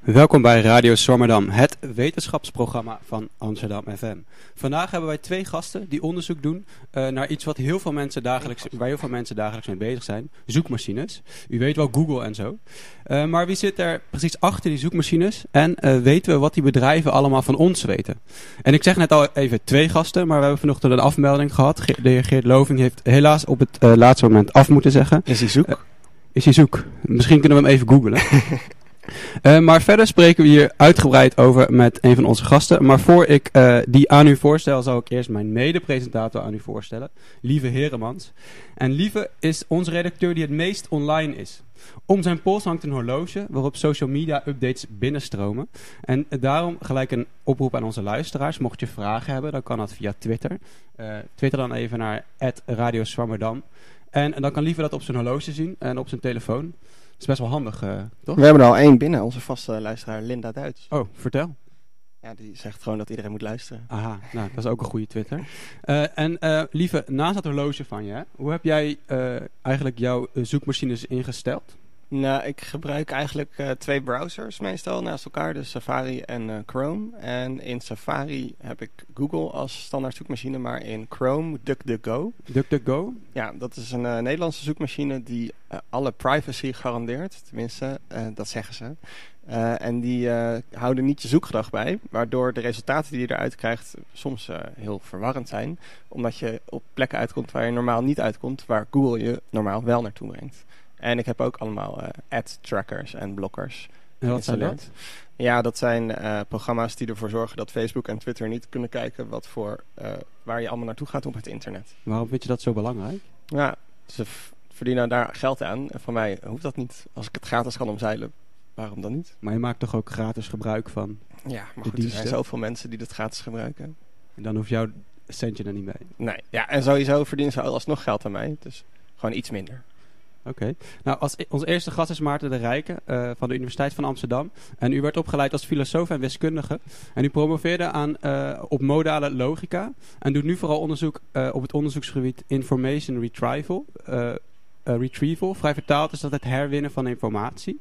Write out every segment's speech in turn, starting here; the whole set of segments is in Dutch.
Welkom bij Radio Swammerdam, het wetenschapsprogramma van Amsterdam FM. Vandaag hebben wij twee gasten die onderzoek doen uh, naar iets wat heel veel mensen dagelijks, waar heel veel mensen dagelijks mee bezig zijn. Zoekmachines. U weet wel Google en zo. Uh, maar wie zit er precies achter die zoekmachines? En uh, weten we wat die bedrijven allemaal van ons weten? En ik zeg net al even twee gasten, maar we hebben vanochtend een afmelding gehad. Ge de heer Geert Loving heeft helaas op het laatste moment af moeten zeggen. Is hij zoek? is hij zoek? Misschien kunnen we hem even googlen. Uh, maar verder spreken we hier uitgebreid over met een van onze gasten. Maar voor ik uh, die aan u voorstel, zal ik eerst mijn mede-presentator aan u voorstellen. Lieve Heremans. En Lieve is onze redacteur die het meest online is. Om zijn pols hangt een horloge waarop social media updates binnenstromen. En daarom gelijk een oproep aan onze luisteraars. Mocht je vragen hebben, dan kan dat via Twitter. Uh, Twitter dan even naar Radio Swammerdam. En, en dan kan Lieve dat op zijn horloge zien en op zijn telefoon. Is best wel handig, uh, toch? We hebben er al één binnen, onze vaste luisteraar Linda Duits. Oh, vertel. Ja, die zegt gewoon dat iedereen moet luisteren. Aha, nou, dat is ook een goede Twitter. Uh, en uh, lieve, naast dat horloge van je, hoe heb jij eigenlijk jouw zoekmachines ingesteld? Nou, ik gebruik eigenlijk uh, twee browsers meestal naast elkaar, dus Safari en uh, Chrome. En in Safari heb ik Google als standaard zoekmachine, maar in Chrome DuckDuckGo. DuckDuckGo? Ja, dat is een uh, Nederlandse zoekmachine die alle privacy garandeert, tenminste, dat zeggen ze. en die houden niet je zoekgedrag bij, waardoor de resultaten die je eruit krijgt soms heel verwarrend zijn. Omdat je op plekken uitkomt waar je normaal niet uitkomt, waar Google je normaal wel naartoe brengt. En ik heb ook allemaal uh, ad-trackers en blokkers. En wat zijn dat? Ja, dat zijn uh, programma's die ervoor zorgen dat Facebook en Twitter niet kunnen kijken wat voor, uh, waar je allemaal naartoe gaat op het internet. Waarom vind je dat zo belangrijk? Ja, ze verdienen daar geld aan. En voor mij hoeft dat niet. Als ik het gratis kan omzeilen, waarom dan niet? Maar je maakt toch ook gratis gebruik van Ja, maar goed, er zijn zoveel mensen die dat gratis gebruiken. En dan hoeft jouw centje er niet mee? Nee, ja, en sowieso verdienen ze alsnog geld aan mij. Dus gewoon iets minder. Oké. Nou, als, onze eerste gast is Maarten de Rijken uh, van de Universiteit van Amsterdam. En u werd opgeleid als filosoof en wiskundige. En u promoveerde aan, uh, op modale logica. En doet nu vooral onderzoek uh, op het onderzoeksgebied information retrieval. retrieval. Vrij vertaald is dat het herwinnen van informatie.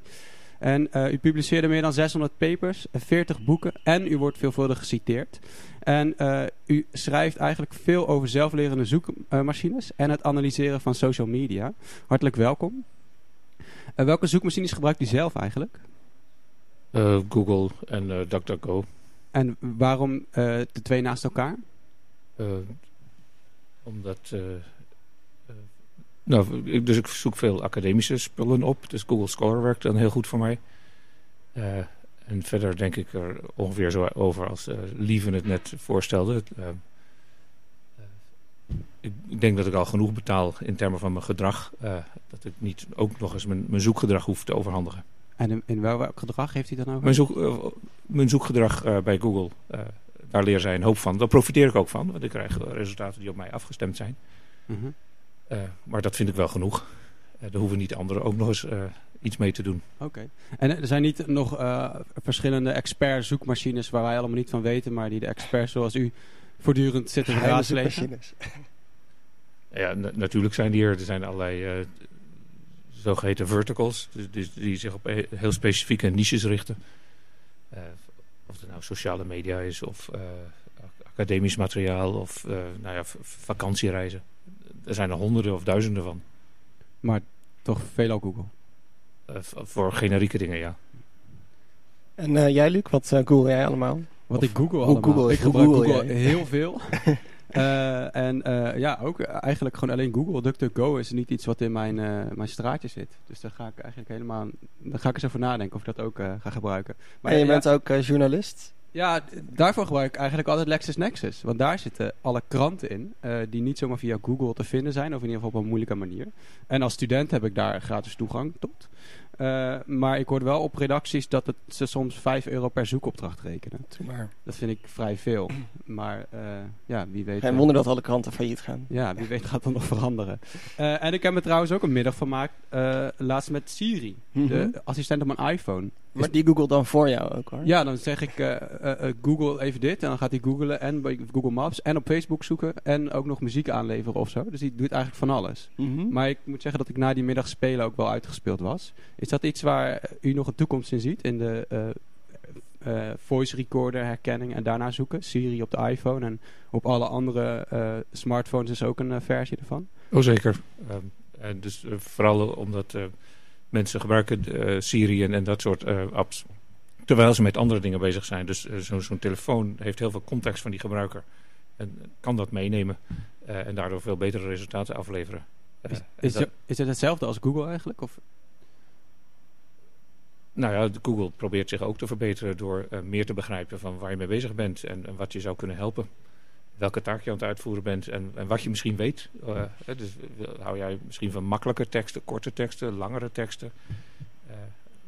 En uh, u publiceerde meer dan 600 papers, 40 boeken en u wordt veelvuldig geciteerd. En uh, u schrijft eigenlijk veel over zelflerende zoekmachines en het analyseren van social media. Hartelijk welkom. Uh, welke zoekmachines gebruikt u zelf eigenlijk? Google en DuckDuckGo. En waarom de twee naast elkaar? omdat nou, dus ik zoek veel academische spullen op. Dus Google Scholar werkt dan heel goed voor mij. Uh, en verder denk ik er ongeveer zo over als uh, Lieven het net voorstelde. Uh, ik denk dat ik al genoeg betaal in termen van mijn gedrag. dat ik niet ook nog eens mijn, mijn zoekgedrag hoef te overhandigen. En in, welk gedrag heeft hij dan over? Mijn, zoek, mijn zoekgedrag bij Google. daar leer zij een hoop van. Daar profiteer ik ook van. Want ik krijg resultaten die op mij afgestemd zijn. Mm -hmm. Uh, maar dat vind ik wel genoeg. Uh, daar hoeven niet anderen ook nog eens uh, iets mee te doen. Oké. Okay. En er zijn niet nog verschillende expert zoekmachines waar wij allemaal niet van weten, maar die de experts zoals u voortdurend zitten te raadslegen? Ja, natuurlijk zijn die er. Er zijn allerlei zogeheten verticals, dus die, die, zich op heel specifieke niches richten. of het nou sociale media is, of academisch materiaal, of nou ja, vakantiereizen. Er zijn er honderden of duizenden van. Maar toch veelal Google? Uh, voor generieke dingen, ja. En uh, jij, Luc, wat uh, google jij allemaal? Wat of, ik google allemaal? Google, ik gebruik Google, Google heel veel. en ja, ook eigenlijk gewoon alleen Google. DuckDuckGo is niet iets wat in mijn, mijn straatje zit. Dus daar ga ik eigenlijk helemaal... Daar ga ik eens over nadenken of ik dat ook ga gebruiken. Maar en je ja, bent ook journalist? Ja, daarvoor gebruik ik eigenlijk altijd LexisNexis. Want daar zitten alle kranten in uh, die niet zomaar via Google te vinden zijn. Of in ieder geval op een moeilijke manier. En als student heb ik daar gratis toegang tot. Uh, maar ik hoor wel op redacties dat het, ze soms 5 euro per zoekopdracht rekenen. Maar. Dat vind ik vrij veel. Maar uh, ja, wie weet... Geen wonder dat alle kranten failliet gaan. Ja, wie weet gaat dat nog veranderen. en ik heb me trouwens ook een middag vermaakt laatst met Siri. Mm -hmm. De assistent op mijn iPhone. Maar die Google dan voor jou ook hoor? Ja, dan zeg ik uh, uh, Google even dit. En dan gaat hij googlen en bij Google Maps en op Facebook zoeken. En ook nog muziek aanleveren of zo. Dus die doet eigenlijk van alles. Mm -hmm. Maar ik moet zeggen dat ik na die middag spelen ook wel uitgespeeld was. Is dat iets waar u nog een toekomst in ziet? In de eh, eh, voice recorder herkenning en daarna zoeken? Siri op de iPhone en op alle andere eh, smartphones is ook een eh, versie ervan? Oh, zeker. Ehm, en dus eh, vooral omdat eh, mensen gebruiken eh, Siri en, dat soort eh, apps terwijl ze met andere dingen bezig zijn. Dus eh, zo'n telefoon heeft heel veel context van die gebruiker en kan dat meenemen en daardoor veel betere resultaten afleveren. Is, is, dat- het- is het hetzelfde als Google eigenlijk? Of? nou ja, Google probeert zich ook te verbeteren door meer te begrijpen van waar je mee bezig bent en, en wat je zou kunnen helpen. Welke taak je aan het uitvoeren bent en, en wat je misschien weet. Eh, dus wil- hou jij misschien van makkelijke teksten, korte teksten, langere teksten. Eh,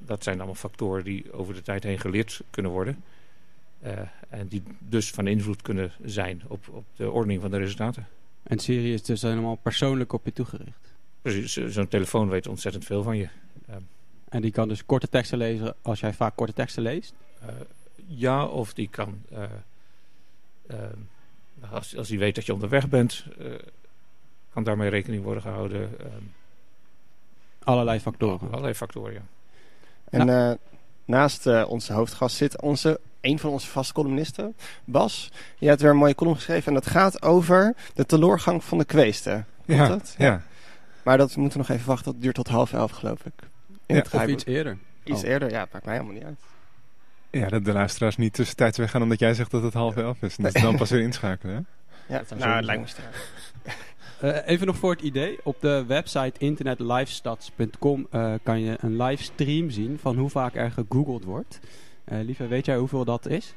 dat zijn allemaal factoren die over de tijd heen geleerd kunnen worden. Eh, en die dus van invloed kunnen zijn op, op de ordening van de resultaten. En Siri is dus helemaal persoonlijk op je toegericht. Precies, zo- zo'n telefoon weet ontzettend veel van je. En die kan dus korte teksten lezen als jij vaak korte teksten leest. Eh, ja, of die kan, eh, eh, als, als die weet dat je onderweg bent, eh, kan daarmee rekening worden gehouden. eh, Allerlei factoren. allerlei factoren, ja. En eh, naast eh, onze hoofdgast zit onze, een van onze vaste columnisten, Bas. Je hebt weer een mooie column geschreven en dat gaat over de teleurgang van de kweesten. Ja, dat? ja. Maar dat we moeten nog even wachten. Dat duurt tot half elf, geloof ik. In Ja, het Of iets eerder. Iets Oh. eerder, ja, maakt mij helemaal niet uit. Ja, dat de luisteraars niet tussentijds weggaan omdat jij zegt dat het half elf is. En dat ze dan pas weer inschakelen, hè? Ja, nou, het lijkt me sterk. Eh, even nog voor het idee. Op de website internetlivestats.com eh, kan je een livestream zien van hoe vaak er gegoogeld wordt. Eh lieve, weet jij hoeveel dat is?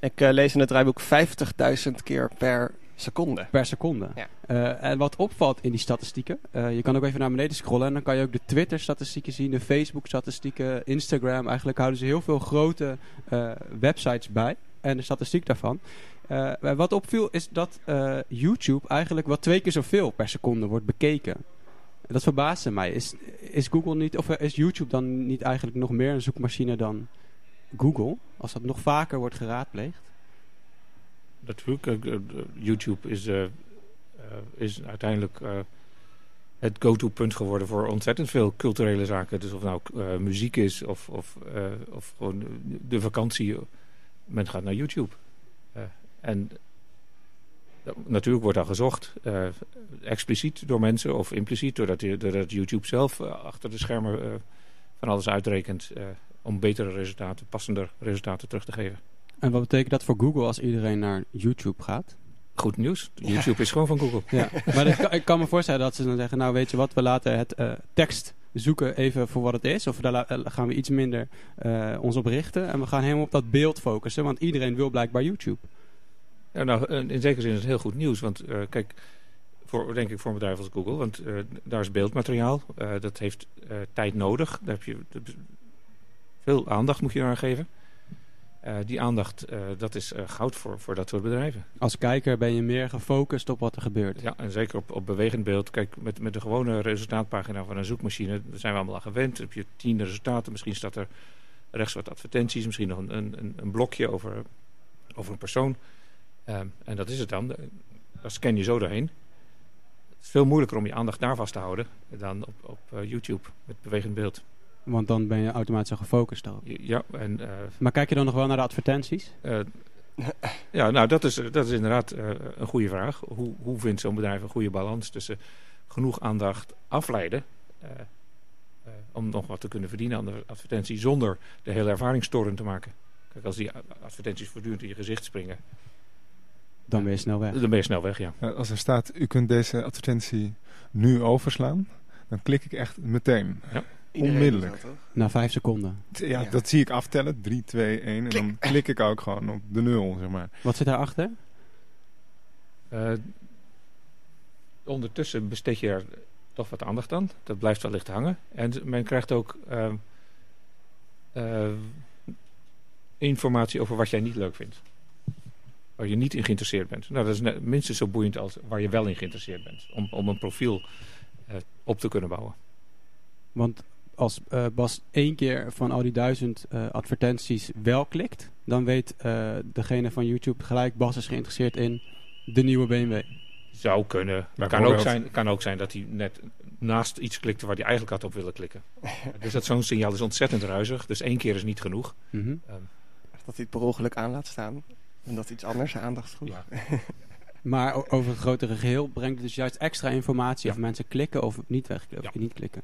Ik eh, lees in het draaiboek 50.000 keer per seconde. Per seconde. Ja. Eh, en wat opvalt in die statistieken, eh, je kan ook even naar beneden scrollen en dan kan je ook de Twitter-statistieken zien, de Facebook-statistieken, Instagram. Eigenlijk houden ze heel veel grote eh, websites bij en de statistiek daarvan. Wat opviel is dat YouTube eigenlijk wat twee keer zoveel per seconde wordt bekeken. Dat verbaasde mij. Is, is Google niet, of is YouTube dan niet eigenlijk nog meer een zoekmachine dan Google? Als dat nog vaker wordt geraadpleegd? Natuurlijk, eh, eh, YouTube is, eh, is uiteindelijk het go-to-punt geworden voor ontzettend veel culturele zaken. Dus of nou muziek is of, of, of gewoon de vakantie. Men gaat naar YouTube. En natuurlijk wordt daar gezocht, expliciet door mensen of impliciet, doordat, doordat YouTube zelf achter de schermen van alles uitrekent om betere resultaten, passender resultaten terug te geven. En wat betekent dat voor Google als iedereen naar YouTube gaat? Goed nieuws. YouTube is gewoon van Google. Ja, maar dat kan- ik kan me voorstellen dat ze dan zeggen, nou weet je wat, we laten het eh, tekst zoeken even voor wat het is. Of daar eh, gaan we iets minder eh, ons op richten. En we gaan helemaal op dat beeld focussen, want iedereen wil blijkbaar YouTube. Ja, nou, in zekere zin is het heel goed nieuws. Want kijk, voor, denk ik voor een bedrijf als Google. Want daar is beeldmateriaal. Dat heeft tijd nodig. Daar heb je veel aandacht moet je eraan geven. Eh, die aandacht, eh, dat is eh, goud voor, voor dat soort bedrijven. Als kijker ben je meer gefocust op wat er gebeurt. Ja, en zeker op, op bewegend beeld. Kijk, met, met de gewone resultaatpagina van een zoekmachine, daar zijn we allemaal aan gewend. Heb je tien resultaten, misschien staat er rechts wat advertenties, misschien nog een, een, een blokje over, over een persoon. Ehm, en dat is het dan. Daar scan je zo doorheen. Het is veel moeilijker om je aandacht daar vast te houden dan op, op YouTube met bewegend beeld. Want dan ben je automatisch al gefocust daarop. Ja, en eh, Maar kijk je dan nog wel naar de advertenties? eh, ja, nou, dat is, dat is inderdaad eh, een goede vraag. Hoe, hoe vindt zo'n bedrijf een goede balans tussen genoeg aandacht afleiden... eh, eh, om nog wat te kunnen verdienen aan de advertentie... zonder de hele ervaring storend te maken. Kijk, als die advertenties voortdurend in je gezicht springen... Dan ben je snel weg. dan ben je snel weg, ja. Als er staat, u kunt deze advertentie nu overslaan, dan klik ik echt meteen. Iedereen Onmiddellijk. dat? Na vijf seconden. Ja, Ja. dat zie ik aftellen. 3, 2, 1. En dan klik ik ook gewoon op de nul, zeg maar. Wat zit daarachter? Eh, ondertussen besteed je er toch wat aandacht aan. Dat blijft wellicht hangen. En men krijgt ook ehm, eh, informatie over wat jij niet leuk vindt. Waar je niet in geïnteresseerd bent. Nou, dat is net, minstens zo boeiend als waar je wel in geïnteresseerd bent. Om, om een profiel eh, op te kunnen bouwen. Want als eh, Bas één keer van al die duizend eh, advertenties wel klikt, dan weet eh, degene van YouTube gelijk Bas is geïnteresseerd in de nieuwe BMW. Zou kunnen. Kan ook, zijn, kan ook zijn dat hij net naast iets klikte waar hij eigenlijk had op willen klikken. dus dat zo'n signaal is ontzettend ruizig. Dus één keer is niet genoeg. Mhm. Ehm, Dat hij het per ongeluk aan laat staan. En dat iets anders zijn aandacht vroeg. ja. Maar over het grotere geheel brengt het dus juist extra informatie Ja. of mensen klikken of niet wegklikken. Of Ja. niet klikken.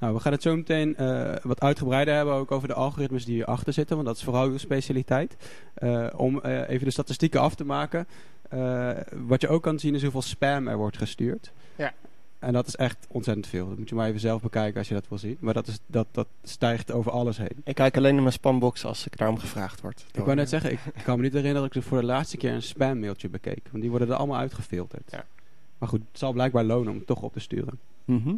Nou, we gaan het zo meteen eh, wat uitgebreider hebben ook over de algoritmes die hierachter zitten, want dat is vooral uw specialiteit. Eh, om eh, even de statistieken af te maken. eh, wat je ook kan zien is hoeveel spam er wordt gestuurd. Ja. En dat is echt ontzettend veel. Dat moet je maar even zelf bekijken als je dat wil zien. Maar dat, is, dat, dat stijgt over alles heen. Ik kijk alleen naar mijn spambox als ik daarom gevraagd word. Ik wou net zeggen, ik kan me niet herinneren dat ik voor de laatste keer een spammailtje bekeek. Want die worden er allemaal uitgefilterd. Ja. Maar goed, het zal blijkbaar lonen om het toch op te sturen. Mhm.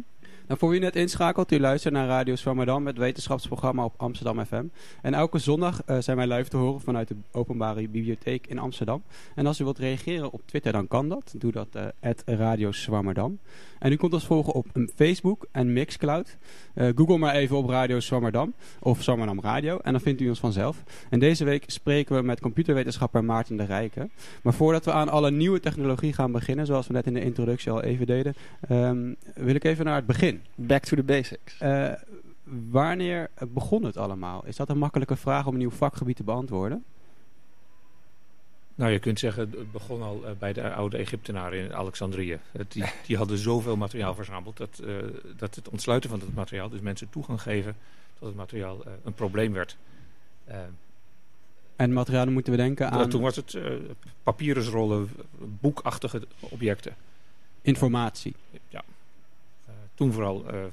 Nou, voor wie net inschakelt, u luistert naar Radio Swammerdam, het wetenschapsprogramma op Amsterdam FM. En elke zondag eh, zijn wij live te horen vanuit de Openbare Bibliotheek in Amsterdam. En als u wilt reageren op Twitter, dan kan dat. Doe dat eh Radio Swammerdam. En u kunt ons volgen op een Facebook en Mixcloud. Eh, Google maar even op Radio Swammerdam of Swammerdam Radio en dan vindt u ons vanzelf. En deze week spreken we met computerwetenschapper Maarten de Rijken. Maar voordat we aan alle nieuwe technologie gaan beginnen, zoals we net in de introductie al even deden, ehm, wil ik even naar het begin. Back to the basics. Eh, wanneer begon het allemaal? Is dat een makkelijke vraag om een nieuw vakgebied te beantwoorden? Nou, je kunt zeggen, het begon al eh, bij de oude Egyptenaren in Alexandrië. Het- Die, die hadden zoveel materiaal verzameld dat, eh, dat het ontsluiten van het materiaal, dus mensen toegang geven tot het materiaal, een probleem werd. En materialen moeten we denken aan Toen was het papierensrollen, boekachtige objecten. informatie. Ja. Toen vooral eh,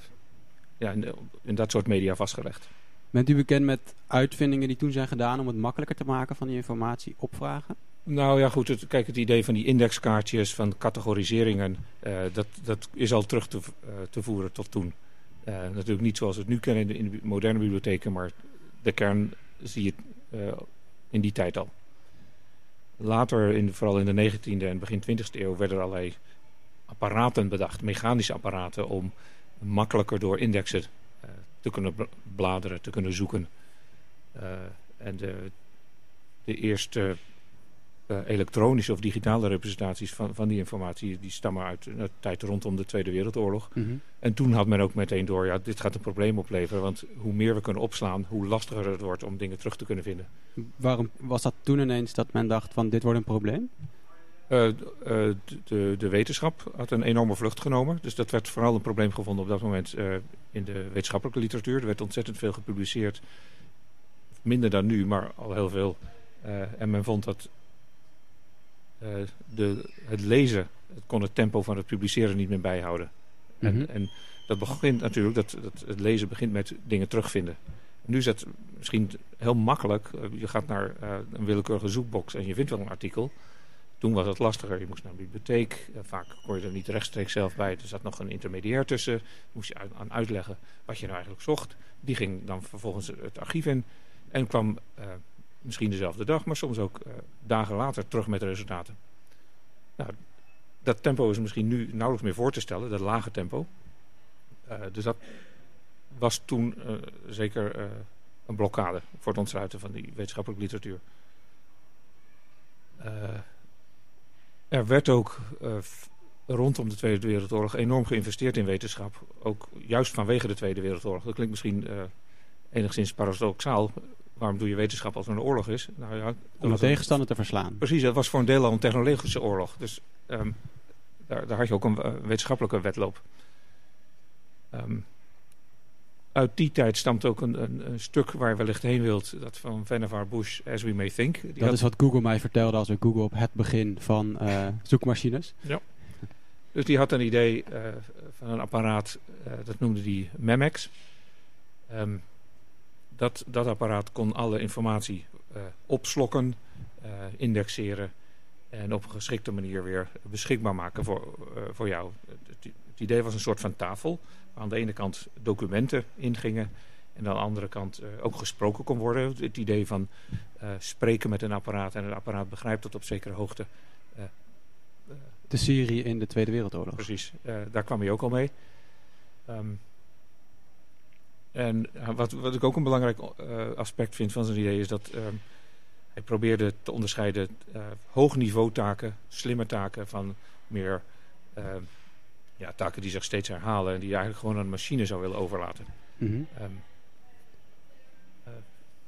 ja, in, in dat soort media vastgelegd. Bent u bekend met uitvindingen die toen zijn gedaan om het makkelijker te maken van die informatie opvragen? Nou ja, goed. Het, kijk, het idee van die indexkaartjes, van categoriseringen, eh, dat, dat is al terug te, eh, te voeren tot toen. Natuurlijk niet zoals we het nu kennen in de, in de moderne bibliotheken, maar de kern zie je in die tijd al. Later, in, vooral in de 19e en begin 20e eeuw, werden er allerlei apparaten bedacht, mechanische apparaten, om makkelijker door indexen eh, te kunnen bl- bladeren, te kunnen zoeken. Eh, en de, de eerste eh, elektronische of digitale representaties van, van die informatie, die stammen uit de tijd rondom de Tweede Wereldoorlog. En toen had men ook meteen door, ja, dit gaat een probleem opleveren, want hoe meer we kunnen opslaan, hoe lastiger het wordt om dingen terug te kunnen vinden. Waarom was dat toen ineens dat men dacht van dit wordt een probleem? Eh, eh, de, de wetenschap had een enorme vlucht genomen. Dus dat werd vooral een probleem gevonden op dat moment eh, in de wetenschappelijke literatuur. Er werd ontzettend veel gepubliceerd. Minder dan nu, maar al heel veel. En men vond dat de, het lezen, het kon het tempo van het publiceren niet meer bijhouden. Mhm. En, en dat begint natuurlijk, dat, dat het lezen begint met dingen terugvinden. Nu is het misschien heel makkelijk. Je gaat naar een willekeurige zoekbox en je vindt wel een artikel. Toen was het lastiger. Je moest naar een bibliotheek. Eh, vaak kon je er niet rechtstreeks zelf bij. Er zat nog een intermediair tussen. Moest je aan uitleggen wat je nou eigenlijk zocht. Die ging dan vervolgens het archief in. En kwam eh, misschien dezelfde dag, maar soms ook eh, dagen later terug met de resultaten. Nou, dat tempo is misschien nu nauwelijks meer voor te stellen. Dat lage tempo. Dus dat was toen zeker een blokkade voor het ontsluiten van die wetenschappelijke literatuur. Er werd ook eh, rondom de Tweede Wereldoorlog enorm geïnvesteerd in wetenschap. Ook juist vanwege de Tweede Wereldoorlog. Dat klinkt misschien eh, enigszins paradoxaal. Waarom doe je wetenschap als er een oorlog is? Nou ja, Om de tegenstander te verslaan. Precies, dat was voor een deel al een technologische oorlog. Dus ehm, daar, daar had je ook een eh, wetenschappelijke wedloop. Ehm, uit die tijd stamt ook een, een, een stuk waar je wellicht heen wilt. Dat van Vannevar Bush, As We May Think. Die Dat is wat Google mij vertelde als we Google op het begin van eh, zoekmachines. Dus die had een idee eh, van een apparaat, eh, dat noemde die Memex. Ehm, dat, dat apparaat kon alle informatie opslokken, indexeren en op een geschikte manier weer beschikbaar maken voor, voor jou. Het, het idee was een soort van tafel, aan de ene kant documenten ingingen en aan de andere kant eh, ook gesproken kon worden. Het idee van eh, spreken met een apparaat en het apparaat begrijpt tot op zekere hoogte. eh, De Syrië in de Tweede Wereldoorlog. Precies, daar kwam hij ook al mee. Ehm, en wat, wat ik ook een belangrijk aspect vind van zijn idee is dat ehm, hij probeerde te onderscheiden eh hoog niveau taken, slimme taken van meer eh, ja, taken die zich steeds herhalen en die je eigenlijk gewoon aan de machine zou willen overlaten. Mhm. Ehm,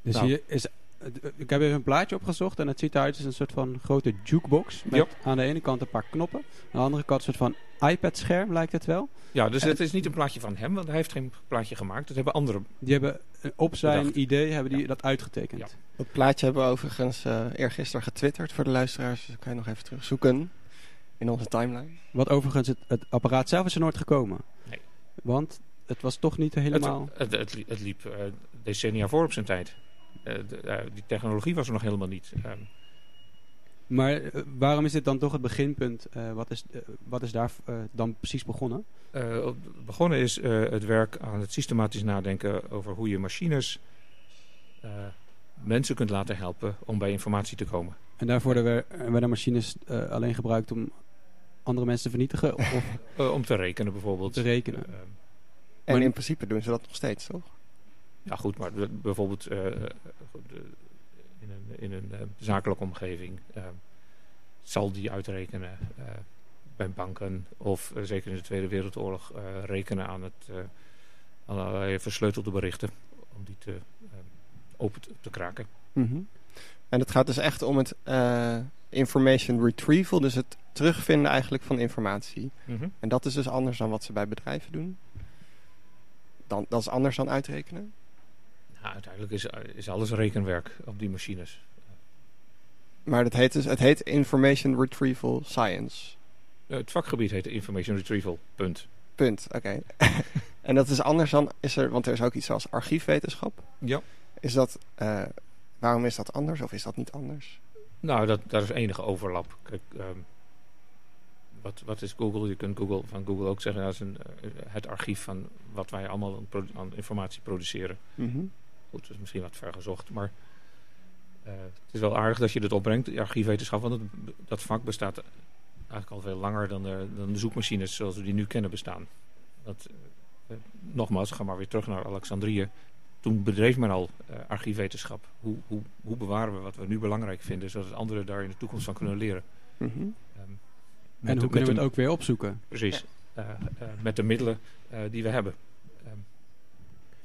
Dus Nou. hier is... eh, Ik heb even een plaatje opgezocht en het ziet eruit als een soort van grote jukebox. Met aan de ene kant een paar knoppen. Aan de andere kant een soort van iPad-scherm lijkt het wel. ja, dus En- het is niet een plaatje van hem, want hij heeft geen plaatje gemaakt. Dat hebben anderen. Die hebben eh, op zijn Bedacht. idee hebben die Ja. dat uitgetekend. Ja. Dat plaatje hebben we overigens eh eergisteren getwitterd voor de luisteraars. Dus dat kan je nog even terugzoeken in onze timeline. Wat overigens, het, het apparaat zelf is er nooit gekomen. Nee. Want het was toch niet helemaal... Het, het, het, li- het liep eh, decennia voor op zijn tijd. Eh, de- eh, die technologie was er nog helemaal niet. Ehm, Maar waarom is dit dan toch het beginpunt? Eh, wat, is, wat is daar dan precies begonnen? Eh, begonnen is eh, het werk aan het systematisch nadenken over hoe je machines eh, mensen kunt laten helpen om bij informatie te komen. En daarvoor werden, we- werden machines eh, alleen gebruikt om andere mensen te vernietigen of Eh, om te rekenen bijvoorbeeld. te rekenen. Eh, En Maar- in principe doen ze dat nog steeds, toch? ja goed, maar bijvoorbeeld eh, in een, in een zakelijke omgeving zal die uitrekenen eh, bij banken of zeker in de Tweede Wereldoorlog eh, rekenen aan, het, eh, aan allerlei versleutelde berichten om die te, eh, open te, te kraken. Mhm. En het gaat dus echt om het eh, information retrieval, dus het terugvinden eigenlijk van informatie. En dat is dus anders dan wat ze bij bedrijven doen. Dan, dat is anders dan uitrekenen. Nou, uiteindelijk is, is alles rekenwerk op die machines. Maar het heet dus het heet information retrieval science. Het vakgebied heet information retrieval. Punt. Punt. Oké. en dat is anders dan is er, want er is ook iets als archiefwetenschap. Ja. Is dat, eh, waarom is dat anders of is dat niet anders? Nou, dat, daar is enige overlap. Kijk, ehm, wat, wat is Google? Je kunt Google, van Google ook zeggen, dat is een, eh, het archief van wat wij allemaal aan, produ- aan informatie produceren. Mhm. Goed, dat is misschien wat ver gezocht, maar eh, het is wel aardig dat je dit opbrengt, die archiefwetenschap, want het, dat vak bestaat eigenlijk al veel langer dan de, dan de zoekmachines zoals we die nu kennen bestaan. Dat, eh, nogmaals, ga maar weer terug naar Alexandrië. Toen bedreef men al eh, archiefwetenschap. Hoe, hoe, hoe bewaren we wat we nu belangrijk vinden, zodat anderen daar in de toekomst van kunnen leren? Mhm. Ehm, en de- hoe kunnen we het ook weer opzoeken? Precies. Eh, eh, met de middelen eh, die we hebben. Ehm,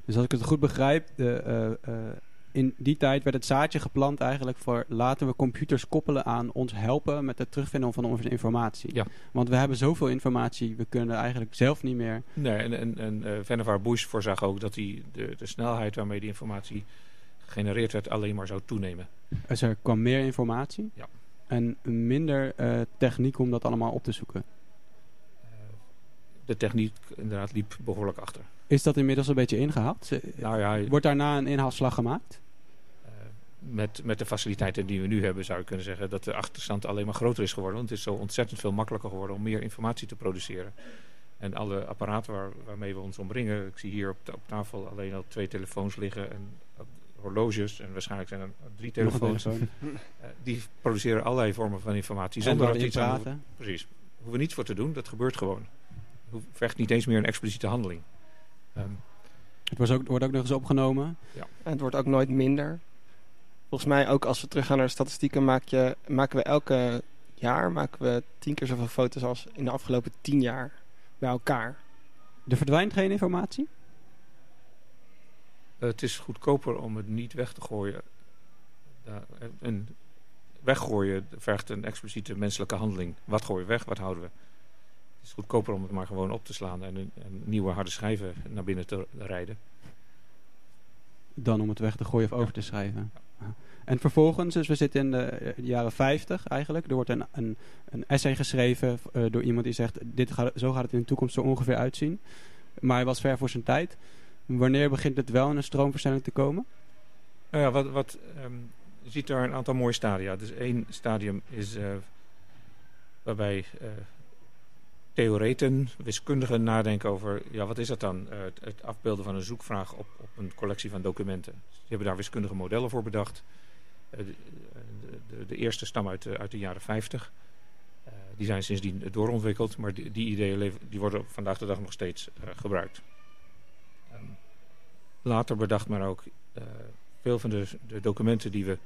Dus als ik het goed begrijp, de, eh, eh, in die tijd werd het zaadje geplant eigenlijk voor laten we computers koppelen aan ons helpen met het terugvinden van onze informatie. Ja. Want we hebben zoveel informatie, we kunnen eigenlijk zelf niet meer. Nee, en, en, en eh, Vannevar Bush voorzag ook dat die, de, de snelheid waarmee die informatie gegenereerd werd alleen maar zou toenemen. Dus er kwam meer informatie Ja. en minder eh, techniek om dat allemaal op te zoeken. De techniek inderdaad liep behoorlijk achter. Is dat inmiddels een beetje ingehaald? Nou ja, Wordt daarna een inhaalslag gemaakt? Met, met de faciliteiten die we nu hebben zou je kunnen zeggen dat de achterstand alleen maar groter is geworden. Want het is zo ontzettend veel makkelijker geworden om meer informatie te produceren. En alle apparaten waar, waarmee we ons omringen, ik zie hier op, op tafel alleen al twee telefoons liggen en horloges en waarschijnlijk zijn er drie telefoons. telefoon. Eh, die produceren allerlei vormen van informatie zonder dat we iets aan. Precies. We hoeven niets voor te doen, dat gebeurt gewoon. Het vergt niet eens meer een expliciete handeling. Ehm, Het wordt ook, wordt ook nog eens opgenomen. En het wordt ook nooit minder. Volgens mij ook als we teruggaan naar de statistieken maak je, maken we elke jaar maken we tien keer zoveel foto's als in de afgelopen tien jaar bij elkaar. Er verdwijnt geen informatie? het is goedkoper om het niet weg te gooien. En weggooien vergt een expliciete menselijke handeling. Wat gooien we weg, wat houden we? Het is goedkoper om het maar gewoon op te slaan en een, een nieuwe harde schijven naar binnen te rijden. dan om het weg te gooien of over te schrijven. Ja. En vervolgens, dus we zitten in de eh, jaren 50 eigenlijk. Er wordt een, een, een essay geschreven eh, door iemand die zegt: dit gaat, zo gaat het in de toekomst zo ongeveer uitzien. Maar hij was ver voor zijn tijd. Wanneer begint het wel in een stroomversnelling te komen? Nou ja, wat, wat, ehm, je ziet daar een aantal mooie stadia. Dus één stadium is eh, waarbij theoreten, wiskundigen nadenken over... ja, wat is dat dan? Eh, het, afbeelden van een zoekvraag op, op een collectie van documenten. Ze hebben daar wiskundige modellen voor bedacht. Eh, de, de, de eerste stam uit de, uit de jaren 50. Eh, die zijn sindsdien doorontwikkeld, maar die, ideeën die worden vandaag de dag nog steeds eh, gebruikt. Ehm, later bedacht men ook... eh, veel van de, de documenten die we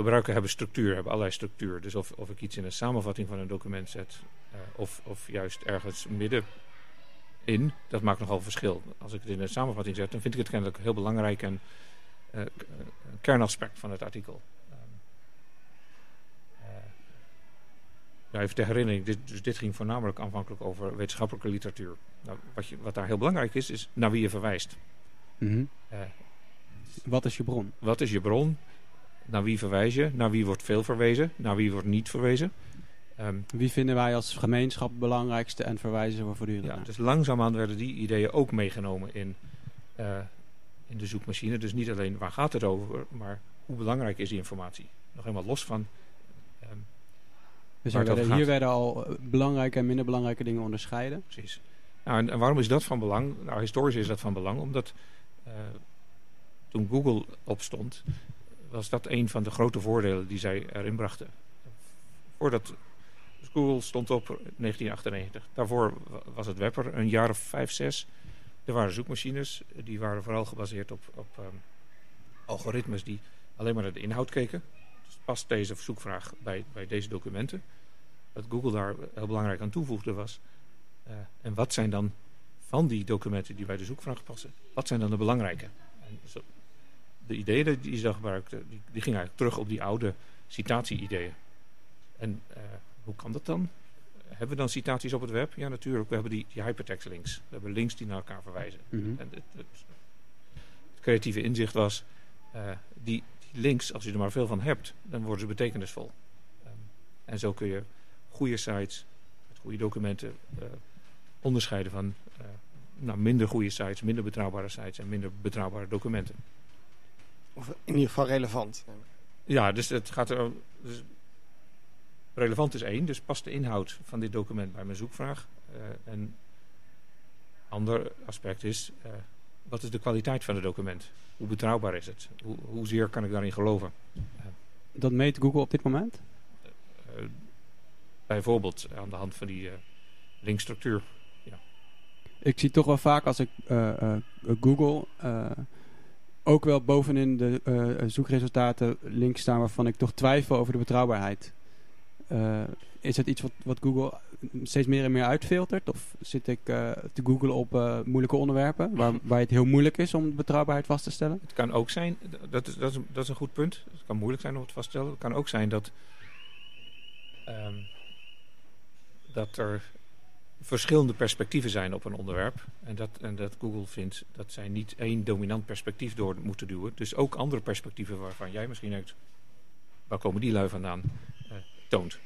gebruiken hebben structuur, hebben allerlei structuur. Dus of, of ik iets in een samenvatting van een document zet, eh, of, of juist ergens midden in, dat maakt nogal verschil. Als ik het in de samenvatting zet, dan vind ik het kennelijk heel belangrijk en eh, eh, een kernaspect van het artikel. Ehm, eh, ja, even ter herinnering, dit, dus dit ging voornamelijk aanvankelijk over wetenschappelijke literatuur. Nou, wat, je, wat daar heel belangrijk is, is naar wie je verwijst. Mhm. Wat is je bron? wat is je bron? Naar wie verwijs je? Naar wie wordt veel verwezen? Naar wie wordt niet verwezen? Ehm, Wie vinden wij als gemeenschap het belangrijkste en verwijzen we voortdurend ja, naar? dus langzaamaan werden die ideeën ook meegenomen in, eh, in de zoekmachine. Dus niet alleen waar gaat het over, maar hoe belangrijk is die informatie? Nog helemaal los van. ehm, Dus er het werden, hier werden al eh, belangrijke en minder belangrijke dingen onderscheiden. precies. Nou, en, en waarom is dat van belang? Nou, historisch is dat van belang, omdat eh, toen Google opstond, was dat een van de grote voordelen die zij erin brachten. Voordat Google stond op 1998. Daarvoor wa- was het web er een jaar of vijf, zes. Er waren zoekmachines, die waren vooral gebaseerd op, op ehm, algoritmes die alleen maar naar de inhoud keken. Dus past deze zoekvraag bij, bij deze documenten? Wat Google daar heel belangrijk aan toevoegde was... eh, en wat zijn dan van die documenten die bij de zoekvraag passen... wat zijn dan de belangrijke? En zo- de ideeën die ze gebruikten, die, die gingen eigenlijk terug op die oude citatie-ideeën. En eh, hoe kan dat dan? Hebben we dan citaties op het web? Ja, natuurlijk. We hebben die, die hypertext links. We hebben links die naar elkaar verwijzen. Mhm. En het, het- het creatieve inzicht was, eh, die, die links, als je er maar veel van hebt, dan worden ze betekenisvol. Ehm, en zo kun je goede sites, met goede documenten, eh, onderscheiden van nou, minder goede sites, minder betrouwbare sites en minder betrouwbare documenten. Of in ieder geval relevant. Ja, dus het gaat er. Dus relevant is één, dus past de inhoud van dit document bij mijn zoekvraag. Eh en ander aspect is, eh, wat is de kwaliteit van het document? Hoe betrouwbaar is het? Hoe, hoezeer kan ik daarin geloven? Dat meet Google op dit moment? Eh, bijvoorbeeld aan de hand van die eh, linkstructuur. Ik zie toch wel vaak als ik eh, eh, Google eh, ook wel bovenin de eh, zoekresultaten links staan waarvan ik toch twijfel over de betrouwbaarheid. Eh, is het iets wat, wat Google steeds meer en meer uitfiltert? Of zit ik eh, te googlen op moeilijke onderwerpen waar, waar het heel moeilijk is om de betrouwbaarheid vast te stellen? Het kan ook zijn, dat is, dat, is, een- dat is een goed punt. Het kan moeilijk zijn om het vast te stellen. Het kan ook zijn dat, ehm, dat er verschillende perspectieven zijn op een onderwerp. En dat, en dat Google vindt dat zij niet één dominant perspectief door moeten duwen. Dus ook andere perspectieven waarvan jij misschien denkt, waar komen die lui vandaan, eh, toont.